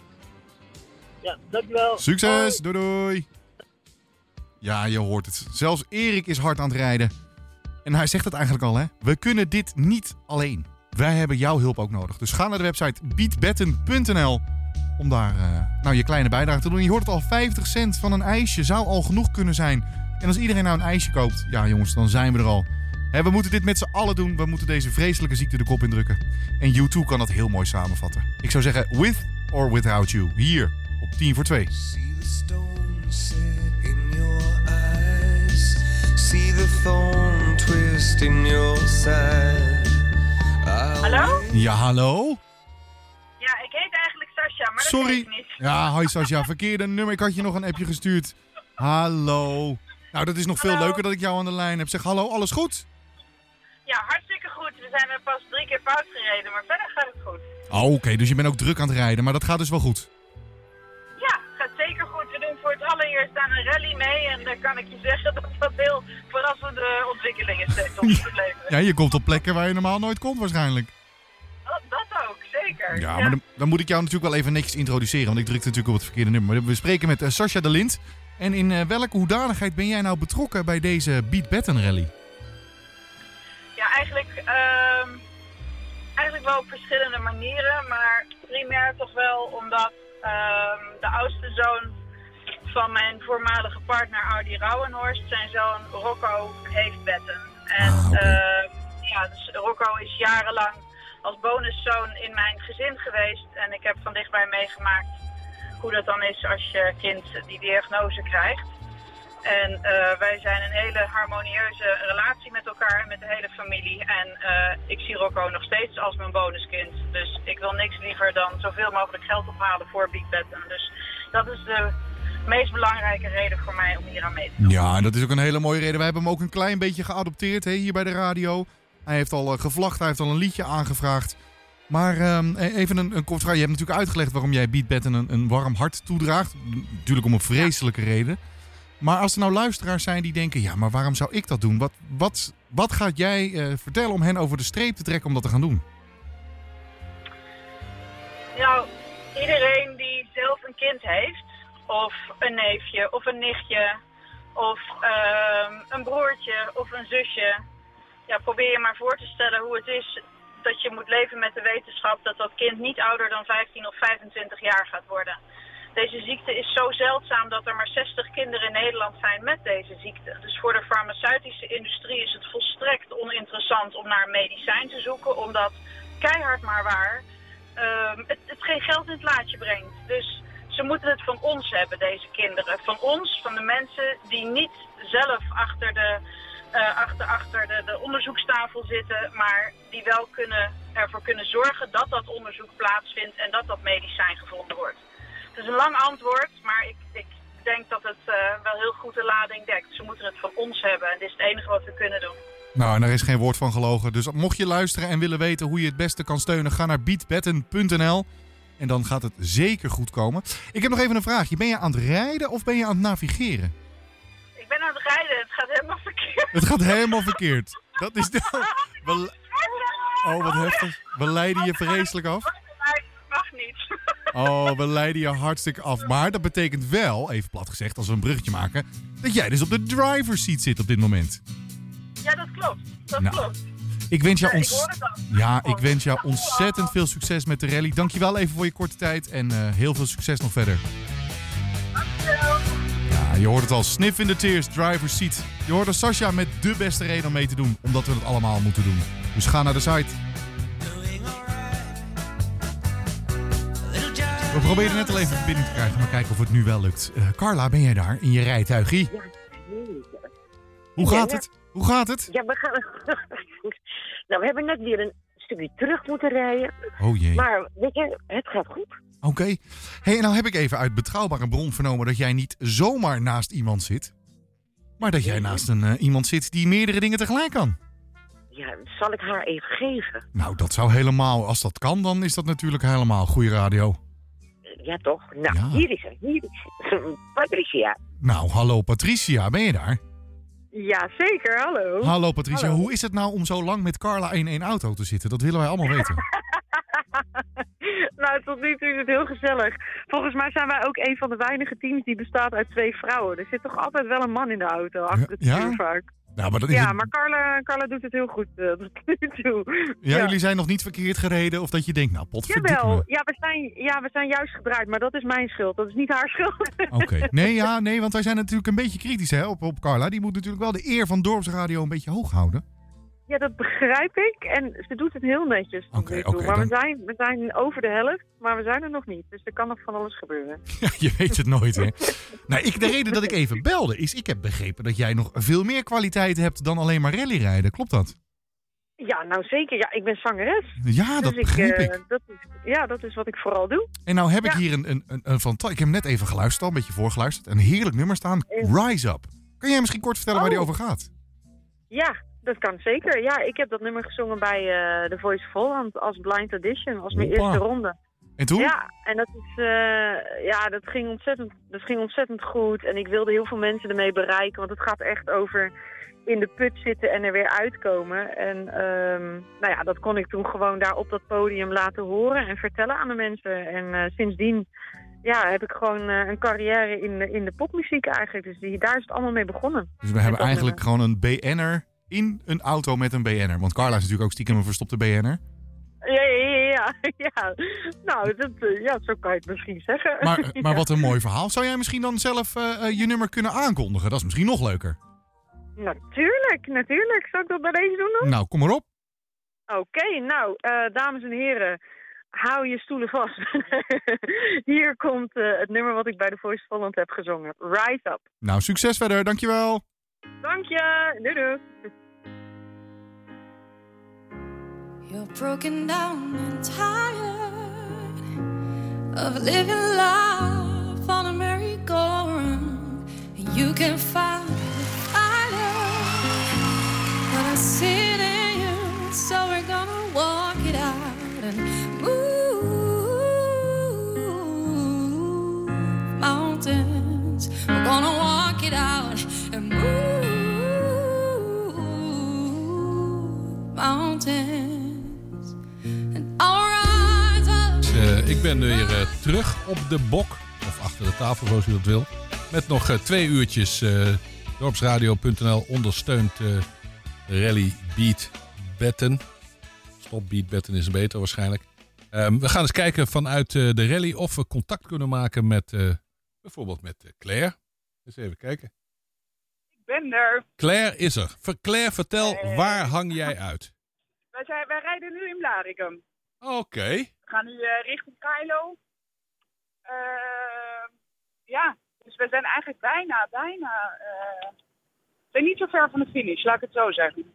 Ja, dankjewel. Succes, doei doei. Ja, je hoort het. Zelfs Erik is hard aan het rijden. En hij zegt het eigenlijk al, hè. We kunnen dit niet alleen. Wij hebben jouw hulp ook nodig. Dus ga naar de website beatbetten.nl om daar eh, nou, je kleine bijdrage te doen. Je hoort het al, 50 cent van een ijsje zou al genoeg kunnen zijn. En als iedereen nou een ijsje koopt, ja jongens, dan zijn we er al. Hè, we moeten dit met z'n allen doen. We moeten deze vreselijke ziekte de kop indrukken. En U2 kan dat heel mooi samenvatten. Ik zou zeggen, with or without you. Hier, op 10 voor 2. in your eyes. See the thorn twist in your side. Hallo? Ja, hallo? Sascha, maar dat Sorry. niet. Ja, hoi Sascha, verkeerde nummer. Ik had je nog een appje gestuurd. Hallo. Nou, dat is nog veel leuker dat ik jou aan de lijn heb. Zeg hallo, alles goed? Ja, hartstikke goed. We zijn er pas drie keer fout gereden, maar verder gaat het goed. Oh, oké, dus je bent ook druk aan het rijden, maar dat gaat dus wel goed. Ja, gaat zeker goed. We doen voor het allereerst aan een rally mee en dan kan ik je zeggen dat dat heel verrassende ontwikkelingen steeds. Ja, je komt op plekken waar je normaal nooit komt waarschijnlijk. Dat, dat ook, zeker. Ja, maar dan, dan moet ik jou natuurlijk wel even niks introduceren, want ik drukte natuurlijk op het verkeerde nummer. We spreken met uh, Sascha de Lind. En in uh, welke hoedanigheid ben jij nou betrokken bij deze Beat Batten Rally? Ja, eigenlijk, uh, eigenlijk wel op verschillende manieren, maar primair toch wel omdat uh, de oudste zoon van mijn voormalige partner Audi Rauwenhorst, zijn zoon Rocco, heeft betten. En ah, okay. ja, dus Rocco is jarenlang als bonuszoon in mijn gezin geweest en ik heb van dichtbij meegemaakt hoe dat dan is als je kind die diagnose krijgt. En uh, wij zijn een hele harmonieuze relatie met elkaar en met de hele familie. En uh, ik zie Rocco nog steeds als mijn bonuskind. Dus ik wil niks liever dan zoveel mogelijk geld ophalen voor Big Betten. Dus dat is de meest belangrijke reden voor mij om hier aan mee te doen. Ja, dat is ook een hele mooie reden. Wij hebben hem ook een klein beetje geadopteerd hè, hier bij de radio. Hij heeft al uh, gevlacht, hij heeft al een liedje aangevraagd. Maar ehm, e- even een, een kort vraag. Je hebt natuurlijk uitgelegd waarom jij Beat Batten een, een warm hart toedraagt. Natuurlijk om een vreselijke reden. Maar als er nou luisteraars zijn die denken... ja, maar waarom zou ik dat doen? Wat, wat, wat gaat jij eh, vertellen om hen over de streep te trekken om dat te gaan doen? Nou, iedereen die zelf een kind heeft, of een neefje, of een nichtje, of ehm, een broertje, of een zusje. Ja, probeer je maar voor te stellen hoe het is dat je moet leven met de wetenschap dat dat kind niet ouder dan 15 of 25 jaar gaat worden. Deze ziekte is zo zeldzaam dat er maar 60 kinderen in Nederland zijn met deze ziekte. Dus voor de farmaceutische industrie is het volstrekt oninteressant om naar een medicijn te zoeken, omdat keihard maar waar ehm, het, het geen geld in het laadje brengt. Dus ze moeten het van ons hebben, deze kinderen. Van ons, van de mensen die niet zelf achter de, eh, achter, achter de, de onderzoekstafel zitten, maar die wel kunnen, ervoor kunnen zorgen dat dat onderzoek plaatsvindt en dat dat medicijn gevonden wordt. Het is een lang antwoord, maar ik, ik denk dat het eh, wel heel goed de lading dekt. Ze moeten het van ons hebben en dit is het enige wat we kunnen doen. Nou, en daar is geen woord van gelogen. Dus mocht je luisteren en willen weten hoe je het beste kan steunen... ga naar beatbetten.nl en dan gaat het zeker goed komen. Ik heb nog even een vraagje. Ben je aan het rijden of ben je aan het navigeren? Ik ben aan het rijden, het gaat helemaal verkeerd. Het gaat helemaal verkeerd. Dat is de... We- Oh, wat heftig. We leiden je vreselijk af. Mag niet. Oh, we leiden je hartstikke af. Maar dat betekent wel, even plat gezegd, als we een bruggetje maken... dat jij dus op de driver's seat zit op dit moment. Ja, dat klopt. Dat Nou, klopt. Ik wens jou, ons... ja, ik wens jou ontzettend veel succes met de rally. Dankjewel even voor je korte tijd en eh, heel veel succes nog verder. Ja, je hoort het al. Sniff in the tears, driver's seat. Je hoort Sascha met de beste reden om mee te doen. Omdat we het allemaal moeten doen. Dus ga naar de site. We proberen net al even verbinding te krijgen, maar kijken of het nu wel lukt. Eh, Carla, ben jij daar in je rijtuigie? Hoe gaat Ja, het? Hoe gaat het? Ja, we gaan. nou, we hebben net weer een stukje terug moeten rijden. Oh jee. Maar weet je, het gaat goed. Oké. Hey, en nou heb ik even uit betrouwbare bron vernomen dat jij niet zomaar naast iemand zit. Maar dat jij naast een, eh, iemand zit die meerdere dingen tegelijk kan. Ja, zal ik haar even geven? Nou, dat zou helemaal, als dat kan, dan is dat natuurlijk helemaal goede radio. Ja, toch? Nou, hier is ze. Hier is. Patricia. Nou, hallo Patricia, ben je daar? Ja, zeker. Hallo. Hallo Patricia, Hallo. hoe is het nou om zo lang met Carla in één auto te zitten? Dat willen wij allemaal weten. nou, tot nu toe is het heel gezellig. Volgens mij zijn wij ook een van de weinige teams die bestaat uit twee vrouwen. Er zit toch altijd wel een man in de auto, achter het Ja? stuur vaak. Nou, maar dat is ja, het- maar Carla, Carla doet het heel goed eh, tot nu toe. Ja, jullie zijn nog niet verkeerd gereden of dat je denkt, nou potverdikke Jawel, ja we, zijn, ja, we zijn juist gedraaid, maar dat is mijn schuld. Dat is niet haar schuld. Oké. Nee, ja, nee, want wij zijn natuurlijk een beetje kritisch hè, op, op Carla. Die moet natuurlijk wel de eer van Dorpsradio een beetje hoog houden. Ja, dat begrijp ik. En ze doet het heel netjes tot nu toe. oké, maar we, zijn, we zijn over de helft, maar we zijn er nog niet. Dus er kan nog van alles gebeuren. Ja, je weet het nooit, hè? nou, ik, de reden dat ik even belde is, ik heb begrepen dat jij nog veel meer kwaliteit hebt dan alleen maar rallyrijden. Klopt dat? Ja, nou zeker. Ja, ik ben zangeres. Ja, dat dus begreep eh, ik. Dat is, ja, dat is wat ik vooral doe. En nou heb ik hier een, een, een, een Ik heb hem net even geluisterd, al een beetje voorgeluisterd. Een heerlijk nummer staan. Rise Up. Kan jij misschien kort vertellen waar die Oh. over gaat? Ja, dat kan zeker. Ja, ik heb dat nummer gezongen bij eh The Voice of Holland als blind audition, als mijn eerste ronde. En toen? Ja, en dat, is, eh, ja, dat, ging ontzettend, dat ging ontzettend goed. En ik wilde heel veel mensen ermee bereiken, want het gaat echt over in de put zitten en er weer uitkomen. En ehm, nou ja, dat kon ik toen gewoon daar op dat podium laten horen en vertellen aan de mensen. En eh, sindsdien ja, heb ik gewoon een carrière in de, in de popmuziek eigenlijk. Dus die, daar is het allemaal mee begonnen. Dus we hebben eigenlijk gewoon een BN'er in een auto met een BN'er. Want Carla is natuurlijk ook stiekem een verstopte BN'er. Ja, ja, ja. Nou, dat, eh, ja, zo kan je het misschien zeggen. Maar, maar wat een mooi verhaal. Zou jij misschien dan zelf eh, eh, je nummer kunnen aankondigen? Dat is misschien nog leuker. Natuurlijk, natuurlijk. Zal ik dat bij deze doen dan? Nou, kom maar op. Oké, nou, dames en heren, hou je stoelen vast. Hier komt het nummer wat ik bij de Voice of Holland heb gezongen. Rise Up. Nou, succes verder. Dankjewel. Dank je. Doei, doei. You're broken down and tired of living life on a merry-go-round. And you can find the fire, but I see it in you, so we're gonna walk it out and move mountains. We're gonna walk it out. Dus, eh, ik ben weer eh, terug op de bok. Of achter de tafel, zoals u dat wil. Met nog eh, twee uurtjes. Dorpsradio.nl ondersteunt Rally Beat Betten. Stop Beat Betten is beter waarschijnlijk. Ehm, we gaan eens kijken vanuit de rally of we contact kunnen maken met bijvoorbeeld met Claire. Eens even kijken. Ik ben er. Claire is er. Ver- Claire, vertel, waar hang jij uit? Wij, zijn, wij rijden nu in Blaricum. Oké. We gaan nu eh, richting Kailo. Eh, ja, dus we zijn eigenlijk bijna, bijna... eh, we zijn niet zo ver van de finish, laat ik het zo zeggen.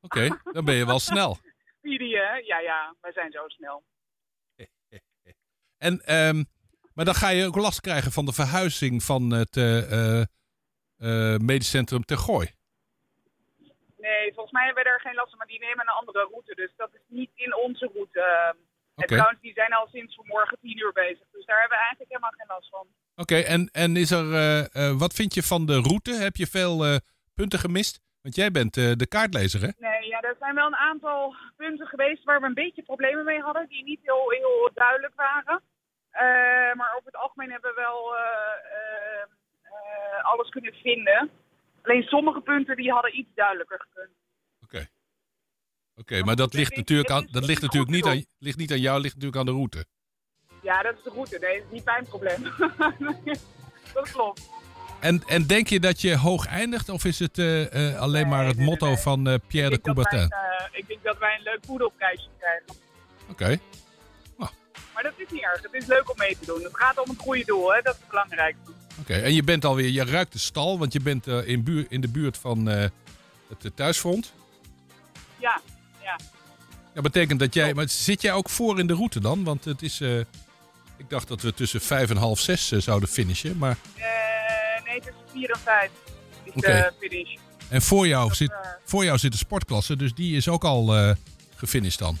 Oké, dan ben je wel snel. Speedy, hè? Ja, ja, wij zijn zo snel. En, ehm, maar dan ga je ook last krijgen van de verhuizing van het eh, eh, medisch centrum ter Gooi. Nee, volgens mij hebben we er geen last van, maar die nemen een andere route. Dus dat is niet in onze route. En Oké. trouwens, die zijn al sinds vanmorgen tien uur bezig. Dus daar hebben we eigenlijk helemaal geen last van. Oké, en, en is er, wat vind je van de route? Heb je veel punten gemist? Want jij bent de kaartlezer, hè? Nee, ja, er zijn wel een aantal punten geweest waar we een beetje problemen mee hadden. Die niet heel, heel duidelijk waren. Eh, maar over het algemeen hebben we wel eh, eh, alles kunnen vinden. Alleen sommige punten die hadden iets duidelijker gekund. Oké, maar dat ligt natuurlijk, aan, dat ligt natuurlijk niet, aan, ligt niet aan jou, ligt natuurlijk aan de route. Ja, dat is de route. Nee, dat is niet mijn probleem. dat klopt. En, en denk je dat je hoog eindigt? Of is het alleen maar het motto van Pierre de wij Coubertin? ik denk dat wij een leuk poedelprijsje krijgen. Oké. Maar dat is niet erg. Het is leuk om mee te doen. Het gaat om het goede doel, hè? dat is belangrijk. Oké, en je bent alweer, je ruikt de stal, want je bent eh, in, buur, in de buurt van eh, het thuisfront. Ja, ja. Dat betekent dat jij, maar zit jij ook voor in de route dan? Want het is, eh, ik dacht dat we tussen vijf en half zes zouden finishen, maar nee, tussen 4 en 5 is de finish. en voor jou, Dat, zit, voor jou zit de sportklasse, dus die is ook al gefinished dan.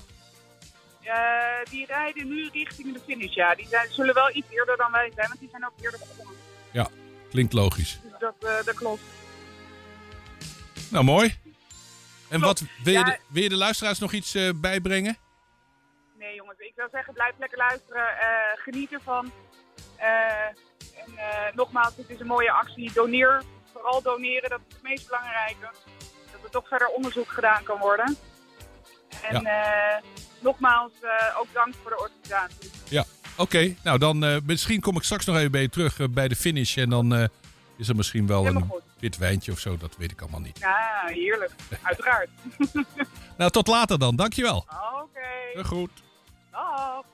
Eh, die rijden nu richting de finish, ja. Die zijn, zullen wel iets eerder dan wij zijn, want die zijn ook eerder begonnen. Ja, klinkt logisch. Dus dat, dat klopt. Nou, mooi. En wat, wil, je Ja. de, wil je de luisteraars nog iets eh, bijbrengen? Nee jongens, ik zou zeggen, blijf lekker luisteren. geniet ervan. En nogmaals, het is een mooie actie. Doneer. Vooral doneren, dat is het meest belangrijke. Dat er toch verder onderzoek gedaan kan worden. En eh, nogmaals, eh, ook dank voor de organisatie. Ja, oké. Nou, dan eh, misschien kom ik straks nog even bij je terug eh, bij de finish. En dan is er misschien wel Helemaal een goed. wit wijntje of zo. Dat weet ik allemaal niet. Ja, heerlijk. Uiteraard. Nou, tot later dan. Dankjewel. Oké. Heel goed. Dag.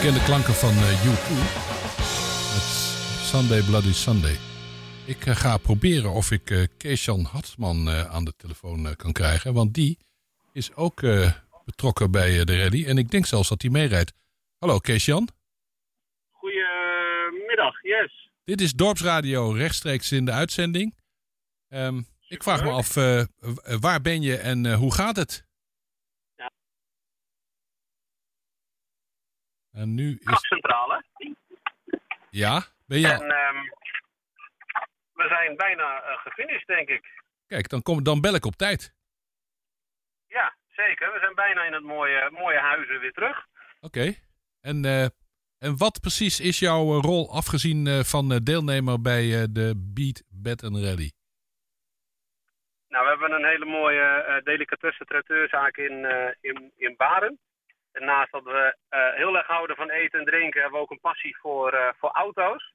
Bekende klanken van eh, U2. Met Sunday Bloody Sunday. Ik eh, ga proberen of ik Keesjan eh, aan de telefoon kan krijgen. Want die is ook betrokken bij de rally. En ik denk zelfs dat hij meerijdt. Hallo Keesjan. Goedemiddag, yes. Dit is Dorpsradio rechtstreeks in de uitzending. Ehm, ik vraag me af, waar ben je en hoe gaat het? Ja. En nu is... Krachtcentrale. Ja, ben je... En ehm, we zijn bijna eh, gefinished, denk ik. Kijk, dan, kom, dan bel ik op tijd. Ja, zeker. We zijn bijna in het mooie, mooie huizen weer terug. Oké. En, eh, en wat precies is jouw eh, rol afgezien van deelnemer bij de Beat Baton Rally? Nou, we hebben een hele mooie delicatessen traiteurzaak in, in, in Baren. En naast dat we eh, heel erg houden van eten en drinken, hebben we ook een passie voor, eh, voor auto's.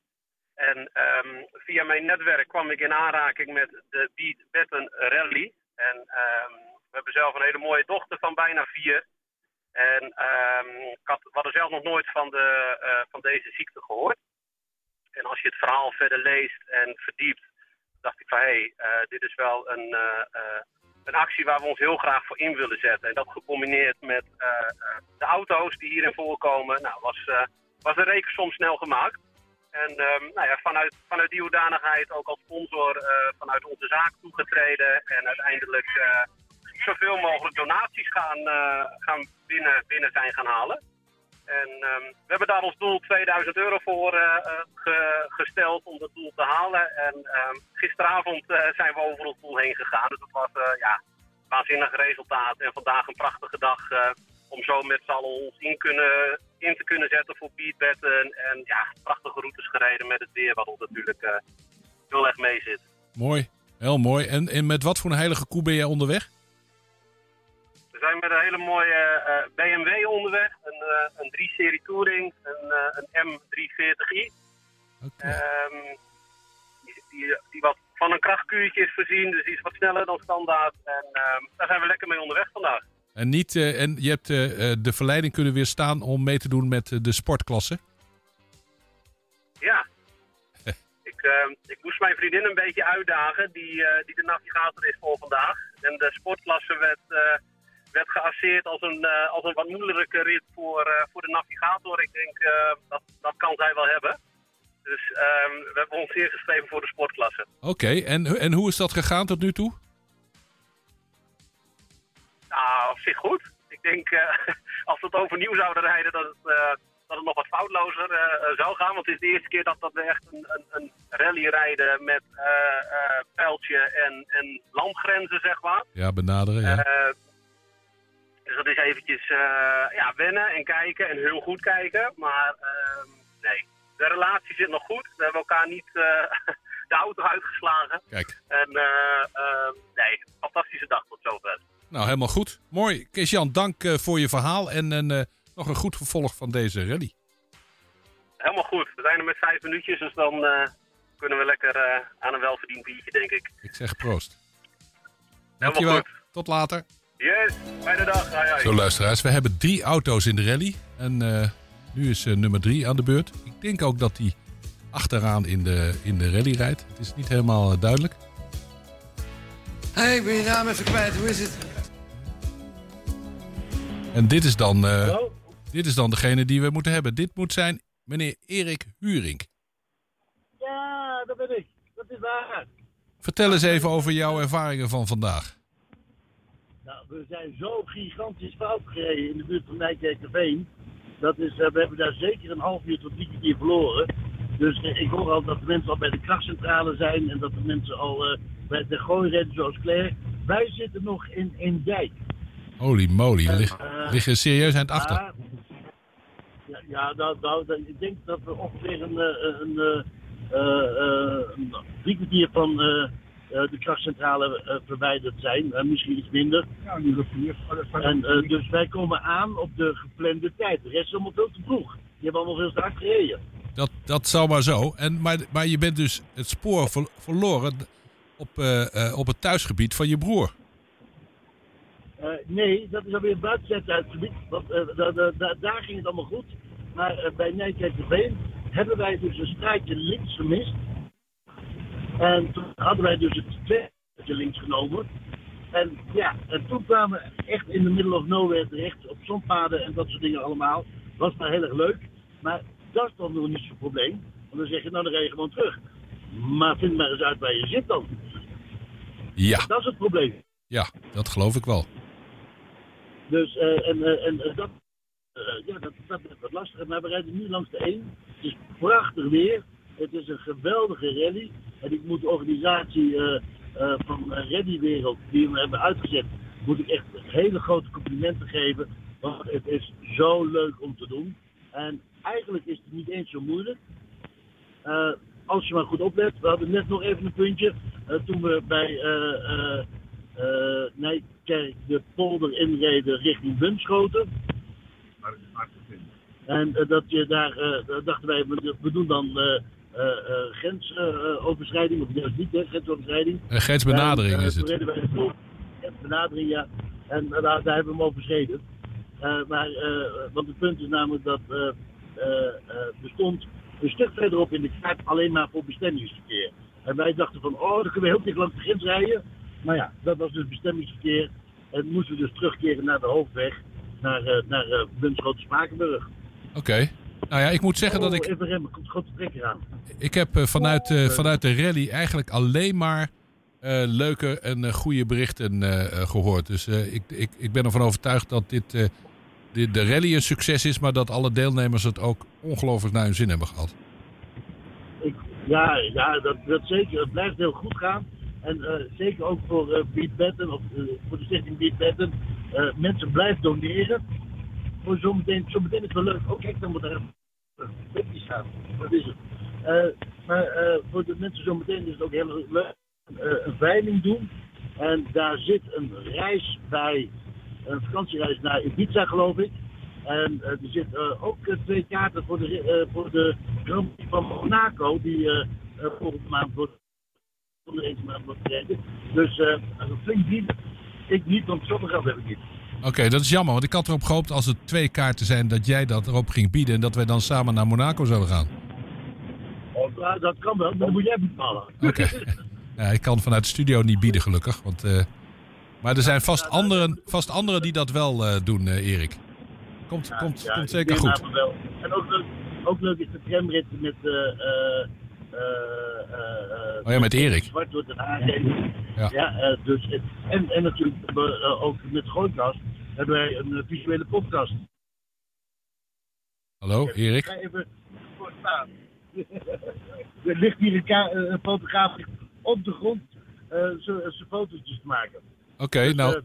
En ehm, via mijn netwerk kwam ik in aanraking met de Beat Baton Rally. En ehm, we hebben zelf een hele mooie dochter van bijna vier. En ehm, ik had, we hadden zelf nog nooit van, de, eh, van deze ziekte gehoord. En als je het verhaal verder leest en verdiept, dacht ik van hé, hey, dit is wel een, een actie waar we ons heel graag voor in willen zetten. En dat gecombineerd met eh, eh, de auto's die hierin voorkomen, nou, was, eh, was de rekensom snel gemaakt. En ehm, nou ja, vanuit, vanuit die hoedanigheid ook als sponsor vanuit onze zaak toegetreden. En uiteindelijk zoveel mogelijk donaties gaan, gaan binnen, binnen zijn gaan halen. En ehm, we hebben daar ons doel 2000 euro voor eh, eh, ge- gesteld om dat doel te halen. En ehm, gisteravond eh, zijn we over ons doel heen gegaan. Dus dat was ja, een waanzinnig resultaat. En vandaag een prachtige dag om zo met z'n allen ons in, kunnen, in te kunnen zetten voor beatbetten. En ja, prachtige routes gereden met het weer, wat ons natuurlijk heel erg mee zit. Mooi, heel mooi. En, en met wat voor een heilige koe ben jij onderweg? We zijn met een hele mooie eh, BMW onderweg. Een, eh, een 3-serie Touring, een, eh, een M340i. Ehm, die, die, die wat van een krachtkuurtje is voorzien, dus die is wat sneller dan standaard. En ehm, daar zijn we lekker mee onderweg vandaag. En, niet, en je hebt de verleiding kunnen weerstaan om mee te doen met de sportklasse. Ja. ik, ehm, ik moest mijn vriendin een beetje uitdagen, die, die de navigator is voor vandaag. En de sportklasse werd, werd geasseerd als een, eh, als een wat moeilijke rit voor, eh, voor de navigator. Ik denk, eh, dat, dat kan zij wel hebben. Dus ehm, we hebben ons ingeschreven voor de sportklasse. Oké, en, en hoe is dat gegaan tot nu toe? Nou, op zich goed. Ik denk, als we het overnieuw zouden rijden, dat het, dat het nog wat foutlozer zou gaan. Want het is de eerste keer dat, dat we echt een, een, een rally rijden met pijltje en, en landgrenzen, zeg maar. Ja, benaderen, ja. Dus dat is eventjes eh, ja, wennen en kijken en heel goed kijken. Maar ehm, nee, de relatie zit nog goed. We hebben elkaar niet eh, de auto uitgeslagen. Kijk. En eh, ehm, nee, fantastische dag tot zover. Nou, helemaal goed. Mooi. Kees-Jan, dank voor je verhaal en, en nog een goed vervolg van deze rally. Helemaal goed. We zijn er met vijf minuutjes, dus dan kunnen we lekker aan een welverdiend biertje, denk ik. Ik zeg proost. Helemaal Dankjewel. goed. Tot later. Yes, fijne dag. Zo, luisteraars, we hebben drie auto's in de rally. En eh, nu is eh, nummer drie aan de beurt. Ik denk ook dat die achteraan in de, in de rally rijdt. Het is niet helemaal eh, duidelijk. Hey, ik ben je naam even kwijt. Hoe is het? En dit is dan, eh, dit is dan degene die we moeten hebben. Dit moet zijn meneer Erik Huring. Ja, dat ben ik. Dat is waar. Vertel eens even over jouw ervaringen van vandaag. We zijn zo gigantisch fout gereden in de buurt van Nijkerkerveen. Dat is, eh, we hebben daar zeker een half uur tot drie kwartier verloren. Dus eh, ik hoor al dat de mensen al bij de krachtcentrale zijn en dat de mensen al eh, bij de gooi rennen zoals Claire. Wij zitten nog in, in dijk. Holy moly, lig, Eh, liggen serieus aan het achter. Ja, ja, ja nou, nou, dat- ik denk dat we ongeveer een, een, een drie kwartier van de krachtcentrale eh, verwijderd zijn. Eh, misschien iets minder. Ja, nu vier. En, eh, dus wij komen aan op de geplande tijd. De rest is allemaal veel te vroeg. Die hebben allemaal veel te hard gereden. Dat, dat zou maar zo. En, maar, maar je bent dus het spoor ver- verloren op, eh, eh, op het thuisgebied van je broer. Eh, nee, dat is alweer buiten het gebied. Want eh, da- da- da- daar ging het allemaal goed. Maar eh, bij Nijkerkerveen hebben wij dus een straatje links gemist. En toen hadden wij dus het tweede links genomen. En ja, en toen kwamen we echt in de middle of nowhere terecht. Op zonpaden en dat soort dingen allemaal. Was maar heel erg leuk. Maar dat is dan nog niet zo'n probleem. Want dan zeg je, nou dan rij je gewoon terug. Maar vind maar eens uit waar je zit dan. Ja. Dat is het probleem. Ja, dat geloof ik wel. Dus, eh, en, eh, en dat, eh, ja, dat, dat is wat lastiger. Maar we rijden nu langs de 1. Het is prachtig weer. Het is een geweldige rally. En ik moet de organisatie eh, eh, van Rallywereld, die we hebben uitgezet, moet ik echt hele grote complimenten geven. Want het is zo leuk om te doen. En eigenlijk is het niet eens zo moeilijk. Eh, als je maar goed oplet. We hadden net nog even een puntje. toen we bij eh, Nijkerk de polder inreden richting Bunschoten. En eh, dat je daar, dachten wij, we doen dan grensoverschrijding, of juist niet, hè, grensoverschrijding. Een grensbenadering En, eh, is het. Wij vol grensbenadering, ja. En eh, daar, daar hebben we hem overschreden. Eh, maar, eh, want het punt is namelijk dat eh, eh, eh, er stond een stuk verderop in de kaart alleen maar voor bestemmingsverkeer. En wij dachten van, oh, dan kunnen we heel dicht langs de grens rijden. Maar ja, dat was dus bestemmingsverkeer. En moesten we dus terugkeren naar de hoofdweg, naar, eh naar eh Bunschoten-Spakenburg. Oké. Nou ja, ik moet zeggen dat Oh, ik... Even remmen, komt aan. Ik heb eh, vanuit, eh, vanuit de rally eigenlijk alleen maar eh, leuke en goede berichten eh, eh, gehoord. Dus ik, ik, ik ben ervan overtuigd dat dit, de rally een succes is, maar dat alle deelnemers het ook ongelooflijk naar hun zin hebben gehad. Ja, ja dat, dat zeker. Het blijft heel goed gaan. En zeker ook voor Beat Batten, of voor de stichting Beat Batten. mensen blijven doneren. Voor zometeen, is het wel leuk. Oh kijk, dan moet er een staan. Dat is het. Eh, maar eh, voor de mensen zometeen is het ook heel leuk. eh, een veiling doen. En daar zit een reis bij. Een vakantiereis naar Ibiza, geloof ik. En er zit eh, ook twee kaarten voor de, voor de Grand Prix van Monaco, die volgende maand wordt onder deze maand wordt. Dus als het flink dient, ik niet, want zoveel geld heb ik niet. Oké, dat is jammer, want ik had erop gehoopt als het twee kaarten zijn dat jij dat erop ging bieden en dat wij dan samen naar Monaco zouden gaan. Oh, dat kan wel, maar dan moet jij betalen. Oké. Ja, ik kan vanuit de studio niet bieden, gelukkig. Want, eh, maar er zijn vast anderen, vast anderen die dat wel eh, doen, eh, Erik. Komt, komt, Ja, komt ik zeker goed. Wel. En ook leuk, ook leuk is de tramrit met... eh eh eh, eh, Oh ja, met Erik. Zwart wordt een aangegeven. Ja. Ja, eh, dus, en, en natuurlijk hebben we, eh, ook met Gooikast hebben wij een eh, visuele podcast. Hallo, Erik. Ik ga even voor staan. er ligt hier een, eh, fotograaf op de grond eh, zijn fotootjes te maken. Oké, Dus, nou, eh,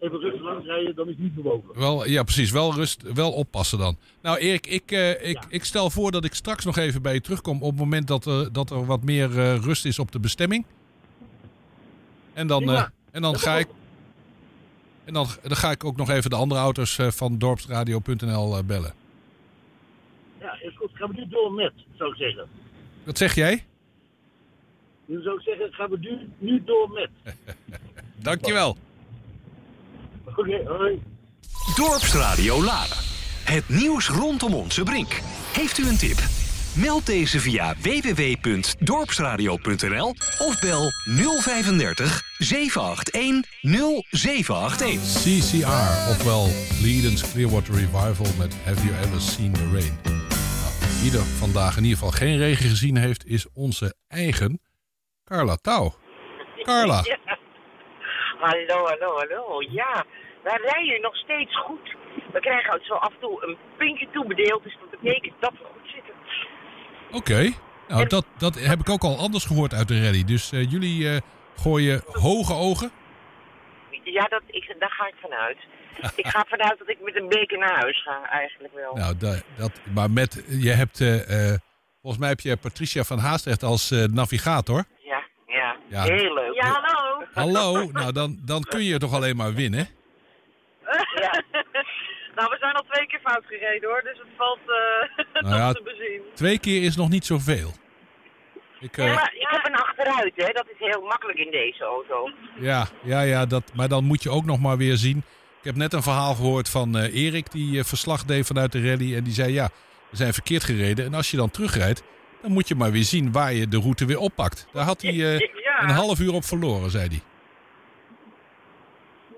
even rustig langs rijden, dan is het niet bewogen. wel, ja, precies. Wel, rust, wel oppassen dan. Nou, Erik, ik, eh, ik, ik stel voor dat ik straks nog even bij je terugkom op het moment dat, er dat er wat meer eh, rust is op de bestemming. En dan, en dan ga ik. En dan, dan ga ik ook nog even de andere auto's van dorpsradio.nl bellen. Ja, is goed. Gaan we nu door met, zou ik zeggen. Wat zeg jij? Dan zou ik zeggen, gaan we nu, nu door met. Dankjewel. Oké, hoi. Dorpsradio Laren. Het nieuws rondom onze brink. Heeft u een tip? Meld deze via www.dorpsradio.nl of bel 035 781 0781. CCR, ofwel Leedens Clearwater Revival met Have You Ever Seen the Rain? Nou, wie er vandaag in ieder geval geen regen gezien heeft, is onze eigen Carla Touw. Carla. Hallo, hallo, hallo. Ja, wij rijden nog steeds goed. We krijgen zo af en toe een puntje toebedeeld, dus dat betekent dat we goed zitten. Oké. Nou, dat, dat heb ik ook al anders gehoord uit de rally. Dus eh, jullie eh, gooien hoge ogen. Ja, dat, ik, daar ga ik vanuit. ik ga vanuit dat ik met een beker naar huis ga, eigenlijk wel. Nou, dat, dat, maar met, je hebt, eh, volgens mij heb je Patricia van Haastrecht als navigator. Ja, heel leuk. Ja, hallo. Hallo, nou dan, dan kun je toch alleen maar winnen. Ja. nou, we zijn al twee keer fout gereden hoor, dus het valt eh Nou ja, te bezien. Twee keer is nog niet zoveel. Ik, eh, Ja, maar ik heb een achteruit, hè. Dat is heel makkelijk in deze auto. Ja, ja, ja dat, maar dan moet je ook nog maar weer zien. Ik heb net een verhaal gehoord van eh, Erik, die verslag deed vanuit de rally. En die zei, ja, we zijn verkeerd gereden. En als je dan terugrijdt, dan moet je maar weer zien waar je de route weer oppakt. Daar had hij eh, Ja. een half uur op verloren, zei hij.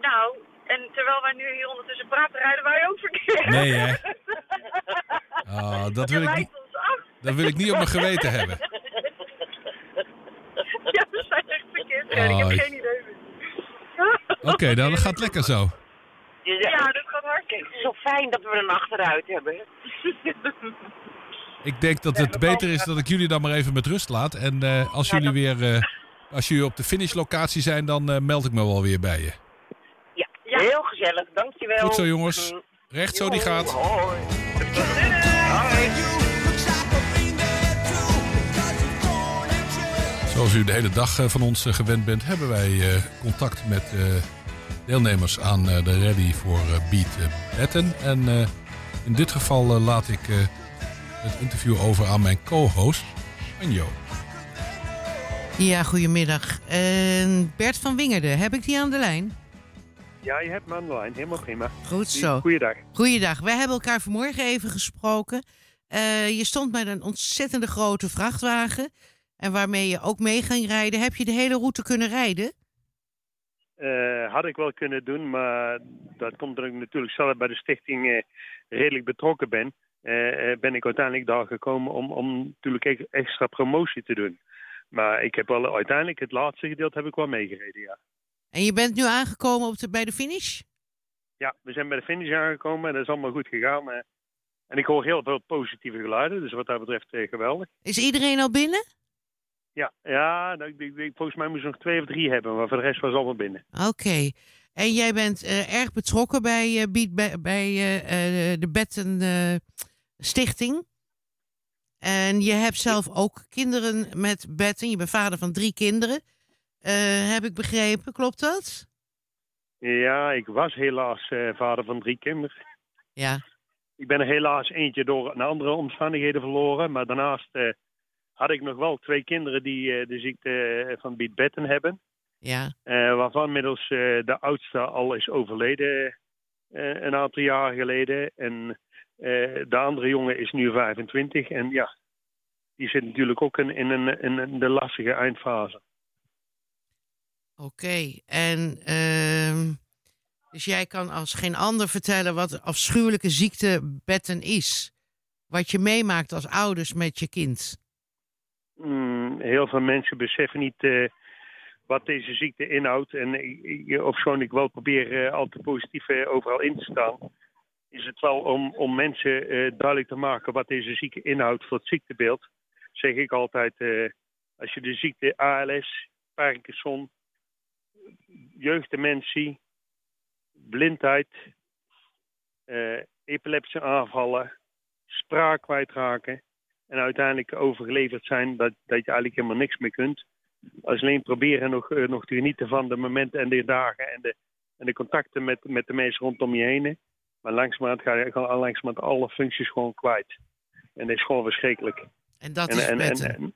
Nou, en terwijl wij nu hier ondertussen praten, rijden wij ook verkeerd. Nee, hè? Ah, dat, wil ik dat wil ik niet op mijn geweten hebben. Ja, we zijn echt verkeerd. Ik heb ik- geen idee. Oké, nou, dat gaat lekker zo. Ja, dat gaat hartstikke Kijk, zo fijn dat we een achteruit hebben. Ik denk dat het beter is dat ik jullie dan maar even met rust laat. En eh, als jullie weer eh, als jullie op de finishlocatie zijn, dan eh, meld ik me wel weer bij je. Ja, heel gezellig. Dankjewel. Goed zo, jongens. Recht zo die gaat. Hoi. Zoals u de hele dag eh, van ons eh, gewend bent, hebben wij eh, contact met eh, deelnemers aan eh, de rally voor eh, Beat Betten. En in dit geval laat ik eh, het interview over aan mijn co-host, Anjo. Ja, goedemiddag. Bert van Wingerden, heb ik die aan de lijn? Ja, je hebt me aan de lijn. Helemaal prima. Goed zo. Goeiedag. Goeiedag. Wij hebben elkaar vanmorgen even gesproken. Eh, je stond met een ontzettende grote vrachtwagen. En waarmee je ook mee ging rijden. Heb je de hele route kunnen rijden? Eh, had ik wel kunnen doen, maar dat komt omdat ik natuurlijk zelf bij de stichting eh, redelijk betrokken ben. Ben ik uiteindelijk daar gekomen om, om natuurlijk e- extra promotie te doen. Maar ik heb wel uiteindelijk het laatste gedeelte heb ik wel meegereden, ja. En je bent nu aangekomen op de, bij de finish? Ja, we zijn bij de finish aangekomen en dat is allemaal goed gegaan. En ik hoor heel veel positieve geluiden, dus wat dat betreft eh, geweldig. Is iedereen al binnen? Ja, ja nou, ik, ik- ik- volgens mij moesten we nog twee of drie hebben, maar voor de rest was allemaal binnen. Oké. En jij bent eh, erg betrokken bij, Beat- bij, bij de Betten Stichting. En je hebt zelf ook kinderen met Betten. Je bent vader van drie kinderen. Eh, heb ik begrepen, klopt dat? Ja, ik was helaas eh, vader van drie kinderen. Ja. Ik ben er helaas eentje door een andere omstandigheden verloren. Maar daarnaast eh, had ik nog wel twee kinderen die de ziekte van Beat Betten hebben. Ja. Waarvan inmiddels eh, de oudste al is overleden een aantal jaar geleden. En eh, de andere jongen is nu 25. En ja, die zit natuurlijk ook in, in, een, in de lastige eindfase. Oké. En ehm, dus jij kan als geen ander vertellen wat afschuwelijke ziekte Betten is. Wat je meemaakt als ouders met je kind. Mm, heel veel mensen beseffen niet eh, wat deze ziekte inhoudt. En ik- ofschoon ik wel probeer eh, altijd positief overal in te staan, is het wel om, om mensen eh, duidelijk te maken wat deze ziekte inhoudt voor het ziektebeeld. Zeg ik altijd, eh, als je de ziekte ALS, Parkinson, jeugddementie, blindheid, eh, epileptische aanvallen, spraak kwijtraken en uiteindelijk overgeleverd zijn dat, dat je eigenlijk helemaal niks meer kunt. Als alleen proberen nog, nog te genieten van de momenten en de dagen en de, en de contacten met, met de mensen rondom je heen. Maar langzamerhand ga je gewoon langzamerhand alle functies gewoon kwijt. En dat is gewoon verschrikkelijk. En dat en, is en, en, Betten. en,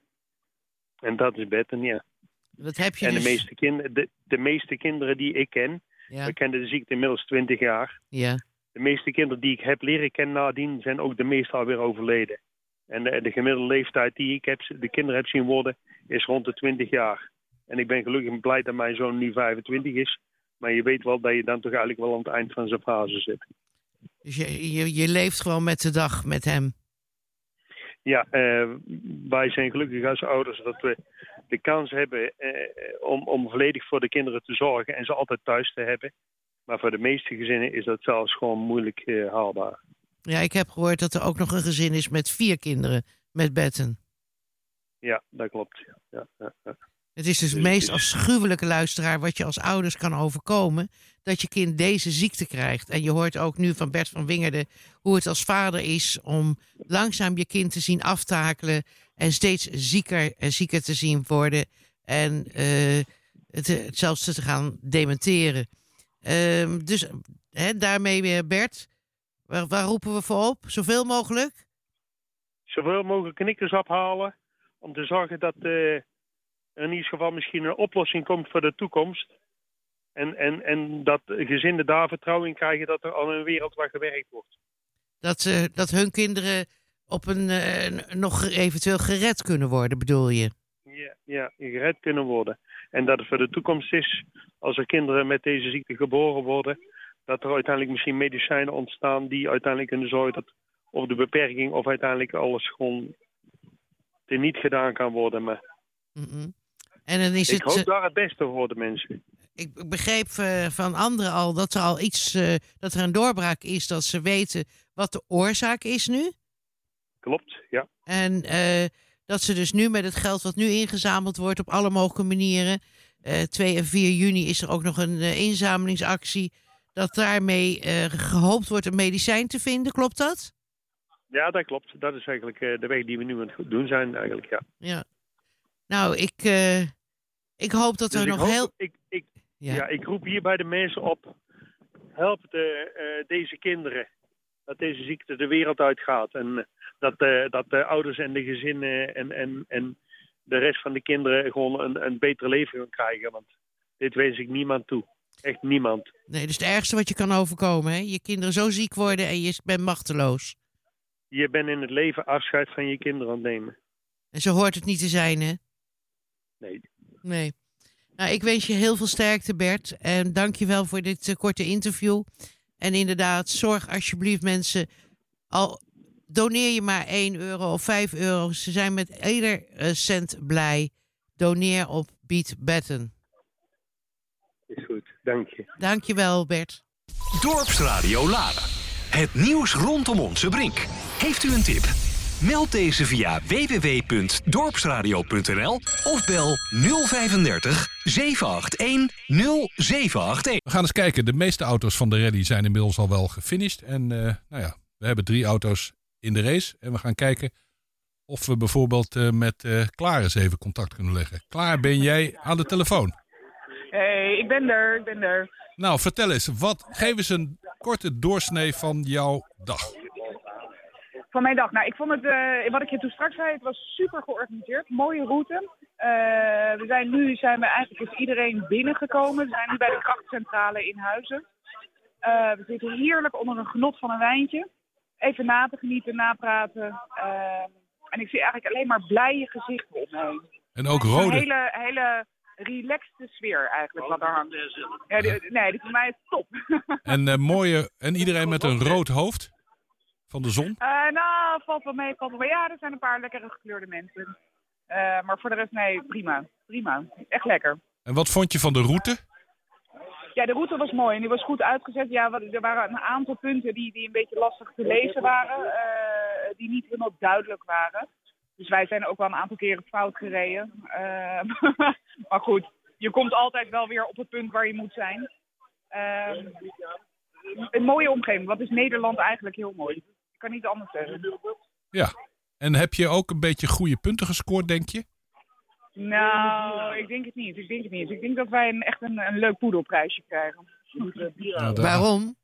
en dat is Betten, ja. Dat heb je En dus... de, meeste kind, de, de meeste kinderen die ik ken, Ja. we kennen de ziekte inmiddels 20 jaar. Ja. De meeste kinderen die ik heb leren kennen nadien zijn ook de meeste alweer overleden. En de, de gemiddelde leeftijd die ik heb, de kinderen heb zien worden, is rond de 20 jaar. En ik ben gelukkig en blij dat mijn zoon nu 25 is. Maar je weet wel dat je dan toch eigenlijk wel aan het eind van zijn fase zit. Dus je, je, je leeft gewoon met de dag met hem. Ja, eh, wij zijn gelukkig als ouders dat we de kans hebben eh, om, om volledig voor de kinderen te zorgen en ze altijd thuis te hebben. Maar voor de meeste gezinnen is dat zelfs gewoon moeilijk eh, haalbaar. Ja, ik heb gehoord dat er ook nog een gezin is met vier kinderen met Betten. Ja, dat klopt. Ja, ja, ja. Het is dus het meest afschuwelijke luisteraar wat je als ouders kan overkomen. Dat je kind deze ziekte krijgt. En je hoort ook nu van Bert van Wingerden hoe het als vader is om langzaam je kind te zien aftakelen. En steeds zieker en zieker te zien worden. En eh, het, het zelfs te gaan dementeren. Ehm, dus hè, daarmee weer Bert, waar, waar roepen we voor op? Zoveel mogelijk? Zoveel mogelijk knikkers ophalen om te zorgen dat er in ieder geval misschien een oplossing komt voor de toekomst. En, en, en dat gezinnen daar vertrouwen in krijgen dat er al een wereld waar gewerkt wordt. Dat, ze dat hun kinderen op een, eh, nog eventueel gered kunnen worden, bedoel je? Ja, ja, gered kunnen worden. En dat het voor de toekomst is, als er kinderen met deze ziekte geboren worden, dat er uiteindelijk misschien medicijnen ontstaan die uiteindelijk kunnen zorgen dat of de beperking of uiteindelijk alles gewoon teniet gedaan kan worden. Maar. En dan is ik het. hoop eh, daar het beste voor de mensen. ik begreep eh, van anderen al dat er al iets, eh, dat er een doorbraak is, dat ze weten wat de oorzaak is nu. Klopt, ja. En dat ze dus nu met het geld wat nu ingezameld wordt op alle mogelijke manieren. eh 2 en 4 juni is er ook nog een inzamelingsactie. Dat daarmee eh, gehoopt wordt een medicijn te vinden, klopt dat? Ja, dat klopt. Dat is eigenlijk de weg die we nu aan het doen zijn, eigenlijk, ja. Ja. Nou, ik, ik hoop dat Dus er nog hoop- heel. Ik, ik, Ja. ja. ik roep hier bij de mensen op. Help de, eh, deze kinderen. Dat deze ziekte de wereld uitgaat. En eh, dat, eh, dat de ouders en de gezinnen en, en, en de rest van de kinderen gewoon een, een beter leven gaan krijgen. Want dit wens ik niemand toe. Echt niemand. Nee, dus het ergste wat je kan overkomen, hè? Je kinderen zo ziek worden en je bent machteloos. Je bent in het leven afscheid van je kinderen aan het nemen. En zo hoort het niet te zijn, hè? Nee. Nee. Nou, ik wens je heel veel sterkte, Bert. En dank je wel voor dit eh, korte interview. En inderdaad, zorg alsjeblieft mensen. Al doneer je maar 1 euro of 5 euro. Ze zijn met ieder eh, cent blij. doneer op Beat Betten. Is goed, dank je. Dankjewel, Bert. Dorpsradio Laren. Het nieuws rondom onze brink. Heeft u een tip? Meld deze via www.dorpsradio.nl of bel 035 781 0781. We gaan eens kijken. De meeste auto's van de rally zijn inmiddels al wel gefinished. En eh, nou ja, we hebben drie auto's in de race. En we gaan kijken of we bijvoorbeeld eh, met eh Klaar eens even contact kunnen leggen. Klaar, ben jij aan de telefoon? Hey, ik ben er, ik ben er. Nou, vertel eens. Wat, geef eens een korte doorsnee van jouw dag. Van mijn dag. Nou, ik vond het, eh, wat ik je toen straks zei, het was super georganiseerd. Mooie route. Eh, we zijn nu zijn we eigenlijk is iedereen binnengekomen. We zijn nu bij de krachtcentrale in Huizen. Eh, we zitten heerlijk onder een genot van een wijntje. Even na te genieten, napraten. Eh, en ik zie eigenlijk alleen maar blije gezichten om me heen. En ook Een rode. hele, hele relaxte sfeer eigenlijk wat er hangt. Ja, die- nee, die voor mij is top. En, eh, mooie, en iedereen met een rood hoofd van de zon. Eh, nou, valt wel mee, valt wel mee. Ja, er zijn een paar lekkere gekleurde mensen. Eh, maar voor de rest, nee, prima. Prima. Echt lekker. En wat vond je van de route? Ja, de route was mooi en die was goed uitgezet. Ja, er waren een aantal punten die, die een beetje lastig te lezen waren. eh, die niet helemaal duidelijk waren. Dus wij zijn ook wel een aantal keren fout gereden. Maar goed, je komt altijd wel weer op het punt waar je moet zijn. Eh, een mooie omgeving. Wat is Nederland eigenlijk heel mooi? Ik kan niet anders zeggen. Ja. En heb je ook een beetje goede punten gescoord, denk je? Nou, ik denk het niet. Ik denk het niet. Ik denk dat wij een, echt een, een leuk poedelprijsje krijgen. Nou, Waarom?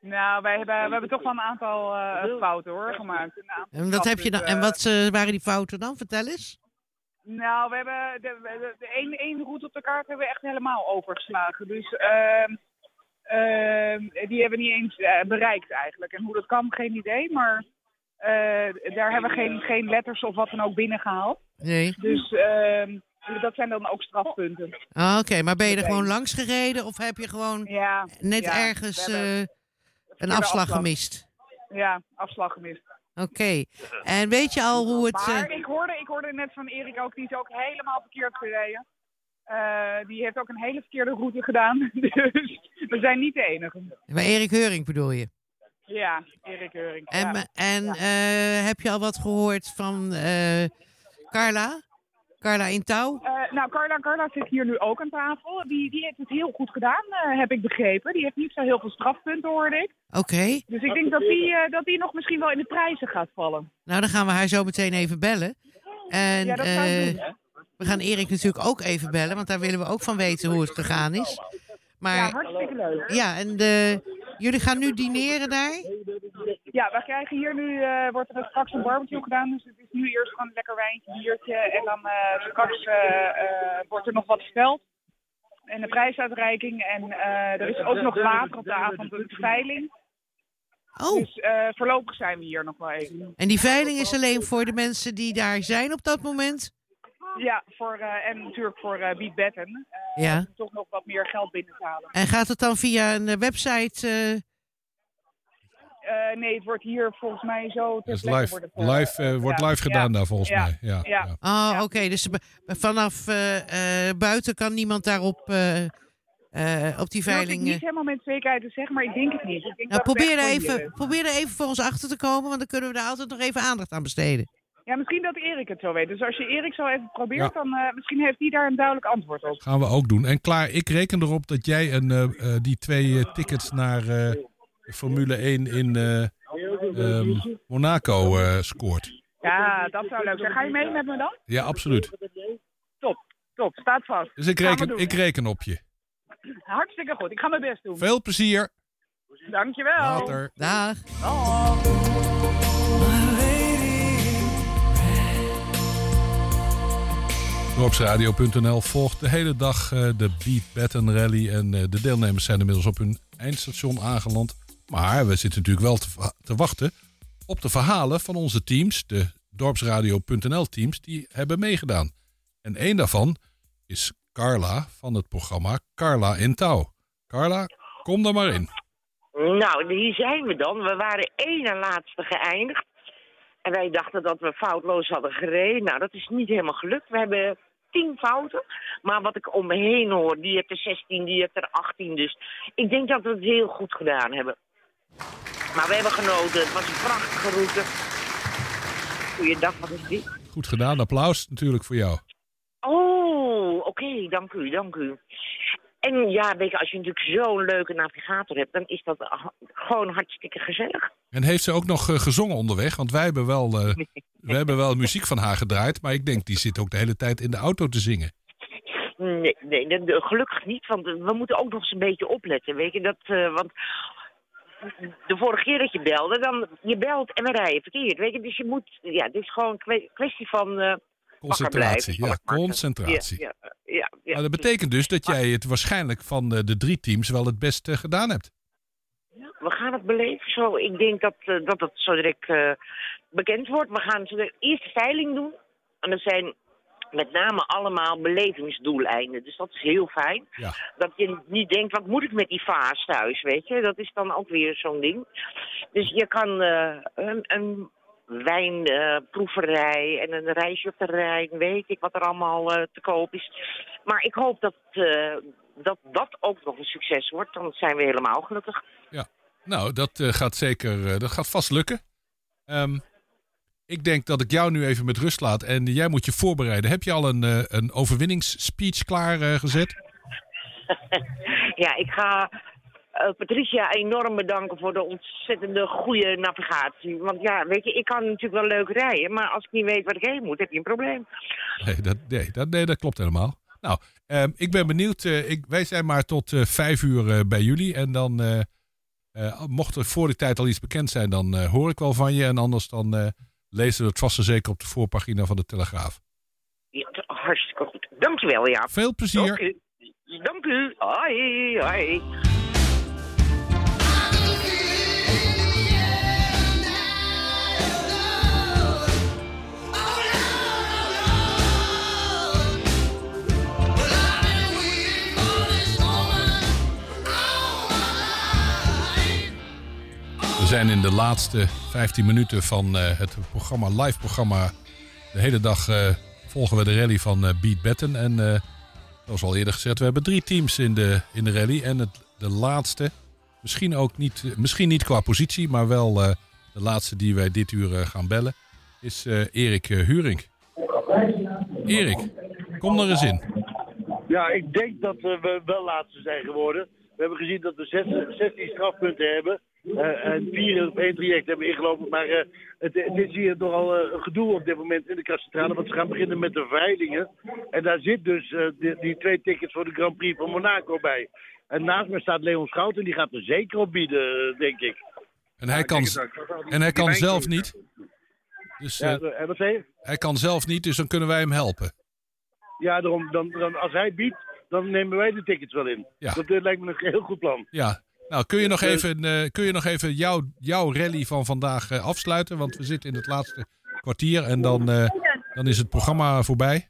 Nou, wij hebben, we hebben toch wel een aantal eh, fouten hoor, gemaakt. En wat, heb je dan, en wat eh, waren die fouten dan? Vertel eens. Nou, we hebben de, de, de één, één route op de kaart hebben we echt helemaal overgeslagen. Dus ehm, ehm, die hebben we niet eens eh, bereikt eigenlijk. En hoe dat kan, geen idee. Maar eh, daar hebben we geen, geen letters of wat dan ook binnengehaald. Nee. Dus ehm, dat zijn dan ook strafpunten. Ah, Oké, maar ben je er gewoon langs gereden of heb je gewoon net ja, ergens eh, een afslag afslag. gemist? Ja, afslag gemist. Oké. En weet je al hoe het... Maar ik, hoorde, ik hoorde net van Erik ook, die is ook helemaal verkeerd gereden. Eh, die heeft ook een hele verkeerde route gedaan. Dus we zijn niet de enige. bij Erik Heuring bedoel je? Ja, Erik Heuring. En, ja. en eh, heb je al wat gehoord van eh, Carla? Carla in touw? Nou, Carla, Carla zit hier nu ook aan tafel. Die, die heeft het heel goed gedaan, heb ik begrepen. Die heeft niet zo heel veel strafpunten, hoorde ik. Oké. Dus ik denk dat die, dat die nog misschien wel in de prijzen gaat vallen. Nou, dan gaan we haar zo meteen even bellen. En Ja, dat ik eh, doen, hè? We gaan Erik natuurlijk ook even bellen, want daar willen we ook van weten hoe het gegaan is. Maar, Ja, hartstikke leuk. Ja, en de, jullie gaan nu dineren daar? Ja, we krijgen hier nu, eh, wordt er straks een barbecue gedaan. Dus het is nu eerst gewoon een lekker wijntje, biertje. En dan eh, straks eh, eh, wordt er nog wat verteld. En de prijsuitreiking. En eh, er is ook nog later op de avond een veiling. Oh. Dus eh, voorlopig zijn we hier nog wel even. En die veiling is alleen voor de mensen die daar zijn op dat moment? Ja, voor, eh, en natuurlijk voor eh Beat Betten. eh, Ja. om toch nog wat meer geld binnen te halen. En gaat het dan via een website? eh, Eh, nee, het wordt hier volgens mij zo... plekke live, eh, live, wordt ja, live gedaan ja, daar volgens ja, mij. Ja, ja. Oh, oké. Dus vanaf eh, eh, buiten kan niemand daarop eh, eh, op die durf ik veiling. niet helemaal met zekerheid te zeggen, maar ik denk het niet. Ik denk nou, dat probeer er, voor even, er even voor ons achter te komen, want dan kunnen we daar altijd nog even aandacht aan besteden. Ja, misschien dat Erik het zo weet. Dus als je Erik zo even probeert, Ja. dan eh, misschien heeft hij daar een duidelijk antwoord op. Gaan we ook doen. En klaar, ik reken erop dat jij een, eh, eh, die twee tickets naar eh, Formule 1 in eh, ehm, Monaco eh, scoort. Ja, dat zou leuk zijn. Ga je mee met me dan? Ja, absoluut. Top, top. Staat vast. Dus ik reken, ik reken op je. Hartstikke goed. Ik ga mijn best doen. Veel plezier. Dankjewel. Later. Dag. Dorpsradio.nl volgt de hele dag eh, de Beat Baton Rally. En eh, de deelnemers zijn inmiddels op hun eindstation aangeland. Maar we zitten natuurlijk wel te, wa- te wachten op de verhalen van onze teams. De Dorpsradio.nl teams die hebben meegedaan. En één daarvan is Carla van het programma Carla in Touw. Carla, kom er maar in. Nou, hier zijn we dan. We waren één na laatste geëindigd. En wij dachten dat we foutloos hadden gereden. Nou, dat is niet helemaal gelukt. We hebben tien fouten. Maar wat ik om me heen hoor, die heeft er 16, die heeft er 18. Dus ik denk dat we het heel goed gedaan hebben. Maar we hebben genoten. Het was een prachtige route. Goeiedag, wat is dit? Goed gedaan. Applaus natuurlijk voor jou. Oh, oké, dank u, dank u. En ja, weet je, als je natuurlijk zo'n leuke navigator hebt, dan is dat gewoon hartstikke gezellig. En heeft ze ook nog eh, gezongen onderweg? Want wij hebben wel, eh, we hebben wel muziek van haar gedraaid. Maar ik denk, die zit ook de hele tijd in de auto te zingen. Nee, nee gelukkig niet, want we moeten ook nog eens een beetje opletten, weet je. Dat, eh, want de vorige keer dat je belde, dan je belt en we rijden verkeerd, weet je. Dus je moet, ja, het is gewoon een kwe- kwestie van Concentratie. Ja, concentratie. Ja, ja, ja, ja. Maar dat betekent dus dat jij het waarschijnlijk van de, de drie teams wel het beste gedaan hebt. We gaan het beleven zo. Ik denk dat, eh, dat het zo direct eh, bekend wordt. We gaan zo eerst de veiling doen. En dat zijn met name allemaal belevingsdoeleinden. Dus dat is heel fijn. Ja. Dat je niet denkt, wat moet ik met die vaas thuis, weet je? Dat is dan ook weer zo'n ding. Dus je kan eh, een, een wijnproeverij en een reisje op de Rijn, weet ik wat er allemaal eh, te koop is. Maar ik hoop dat, eh, dat dat ook nog een succes wordt. Dan zijn we helemaal gelukkig. Nou, dat eh, gaat zeker, eh, dat gaat vast lukken. Ehm, ik denk dat ik jou nu even met rust laat en jij moet je voorbereiden. Heb je al een, eh, een overwinningsspeech klaargezet? gezet? ja, ik ga eh, Patricia enorm bedanken voor de ontzettende goede navigatie. Want ja, weet je, ik kan natuurlijk wel leuk rijden, maar als ik niet weet waar ik heen moet, heb je een probleem. Nee, dat, nee, dat, nee, dat klopt helemaal. Nou, ehm, ik ben benieuwd. eh, ik, wij zijn maar tot eh, vijf uur bij jullie. En dan, mocht er voor die tijd al iets bekend zijn, dan hoor ik wel van je. En anders dan lezen we het vast en zeker op de voorpagina van de Telegraaf. Ja, hartstikke goed. Dankjewel, ja. Veel plezier. Dank u. Dank u. Hoi, hoi. Zijn in de laatste 15 minuten van eh, het programma, live programma. De hele dag eh, volgen we de rally van eh, Beat Batten. En zoals al eerder gezegd, we hebben drie teams in de, in de rally. En het, de laatste, misschien ook niet, misschien niet qua positie, maar wel de laatste die wij dit uur gaan bellen, is Erik Huring. Erik, kom er eens in. Ja, ik denk dat we wel laatste zijn geworden. We hebben gezien dat we zes- 16 strafpunten hebben. Eh, en vier op één traject hebben ingelopen. Maar eh, het, het is hier nogal eh, een gedoe op dit moment in de kastcentrale. Want ze gaan beginnen met de veilingen. En daar zit dus eh, die, die twee tickets voor de Grand Prix van Monaco bij. En naast me staat Leon Schouten. Die gaat er zeker op bieden, eh, denk ik. En hij kan, en hij kan zelf niet. Dus Ja, eh, eh, wat zei je? hij kan zelf niet, dus dan kunnen wij hem helpen. Ja, daarom, dan, dan, als hij biedt, dan nemen wij de tickets wel in. Ja. Dat eh, lijkt me een heel goed plan. Ja, nou kun je nog even, eh, kun je nog even jouw, jouw rally van vandaag eh, afsluiten? Want we zitten in het laatste kwartier en dan, eh, dan is het programma voorbij.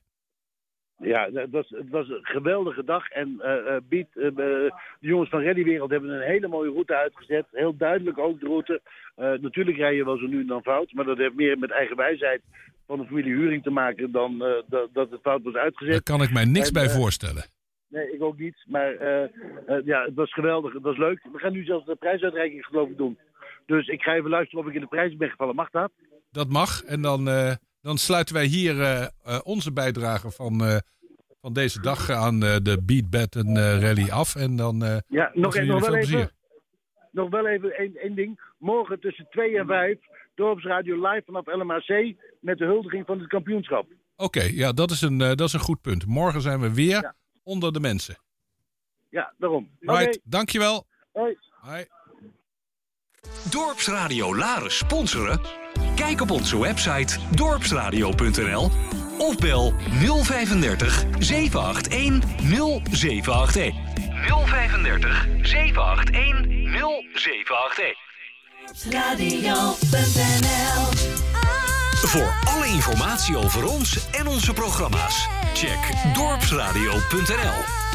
Ja, het was, het was een geweldige dag. En eh eh, eh, eh, de jongens van Rallywereld hebben een hele mooie route uitgezet. Heel duidelijk ook de route. Eh, natuurlijk rij je wel zo nu en dan fout. Maar dat heeft meer met eigen wijsheid van de familie Huring te maken dan eh, dat, dat het fout was uitgezet. Daar kan ik mij niks En, bij eh, voorstellen. Nee, ik ook niet. Maar eh, eh, ja, het was geweldig. Het was leuk. We gaan nu zelfs de prijsuitreiking geloof ik doen. Dus ik ga even luisteren of ik in de prijs ben gevallen. Mag dat? Dat mag. En dan, eh, dan sluiten wij hier onze bijdrage van, van deze dag aan de Beat Batten Rally af. En dan Ja, nog, we nog wel even. Nog wel even één, één ding. Morgen tussen 2 en 5. Dorpsradio live vanaf LMAC. Met de huldiging van het kampioenschap. Oké, ja, dat is, een, dat is een goed punt. Morgen zijn we weer onder de mensen. Ja, daarom. Right, Oké. dankjewel. Hoi. Hoi. Dorpsradio Laren sponsoren? Kijk op onze website dorpsradio.nl of bel 035 781 0781. 035 781 0781. Radio.nl Voor alle informatie over ons en onze programma's, check dorpsradio.nl.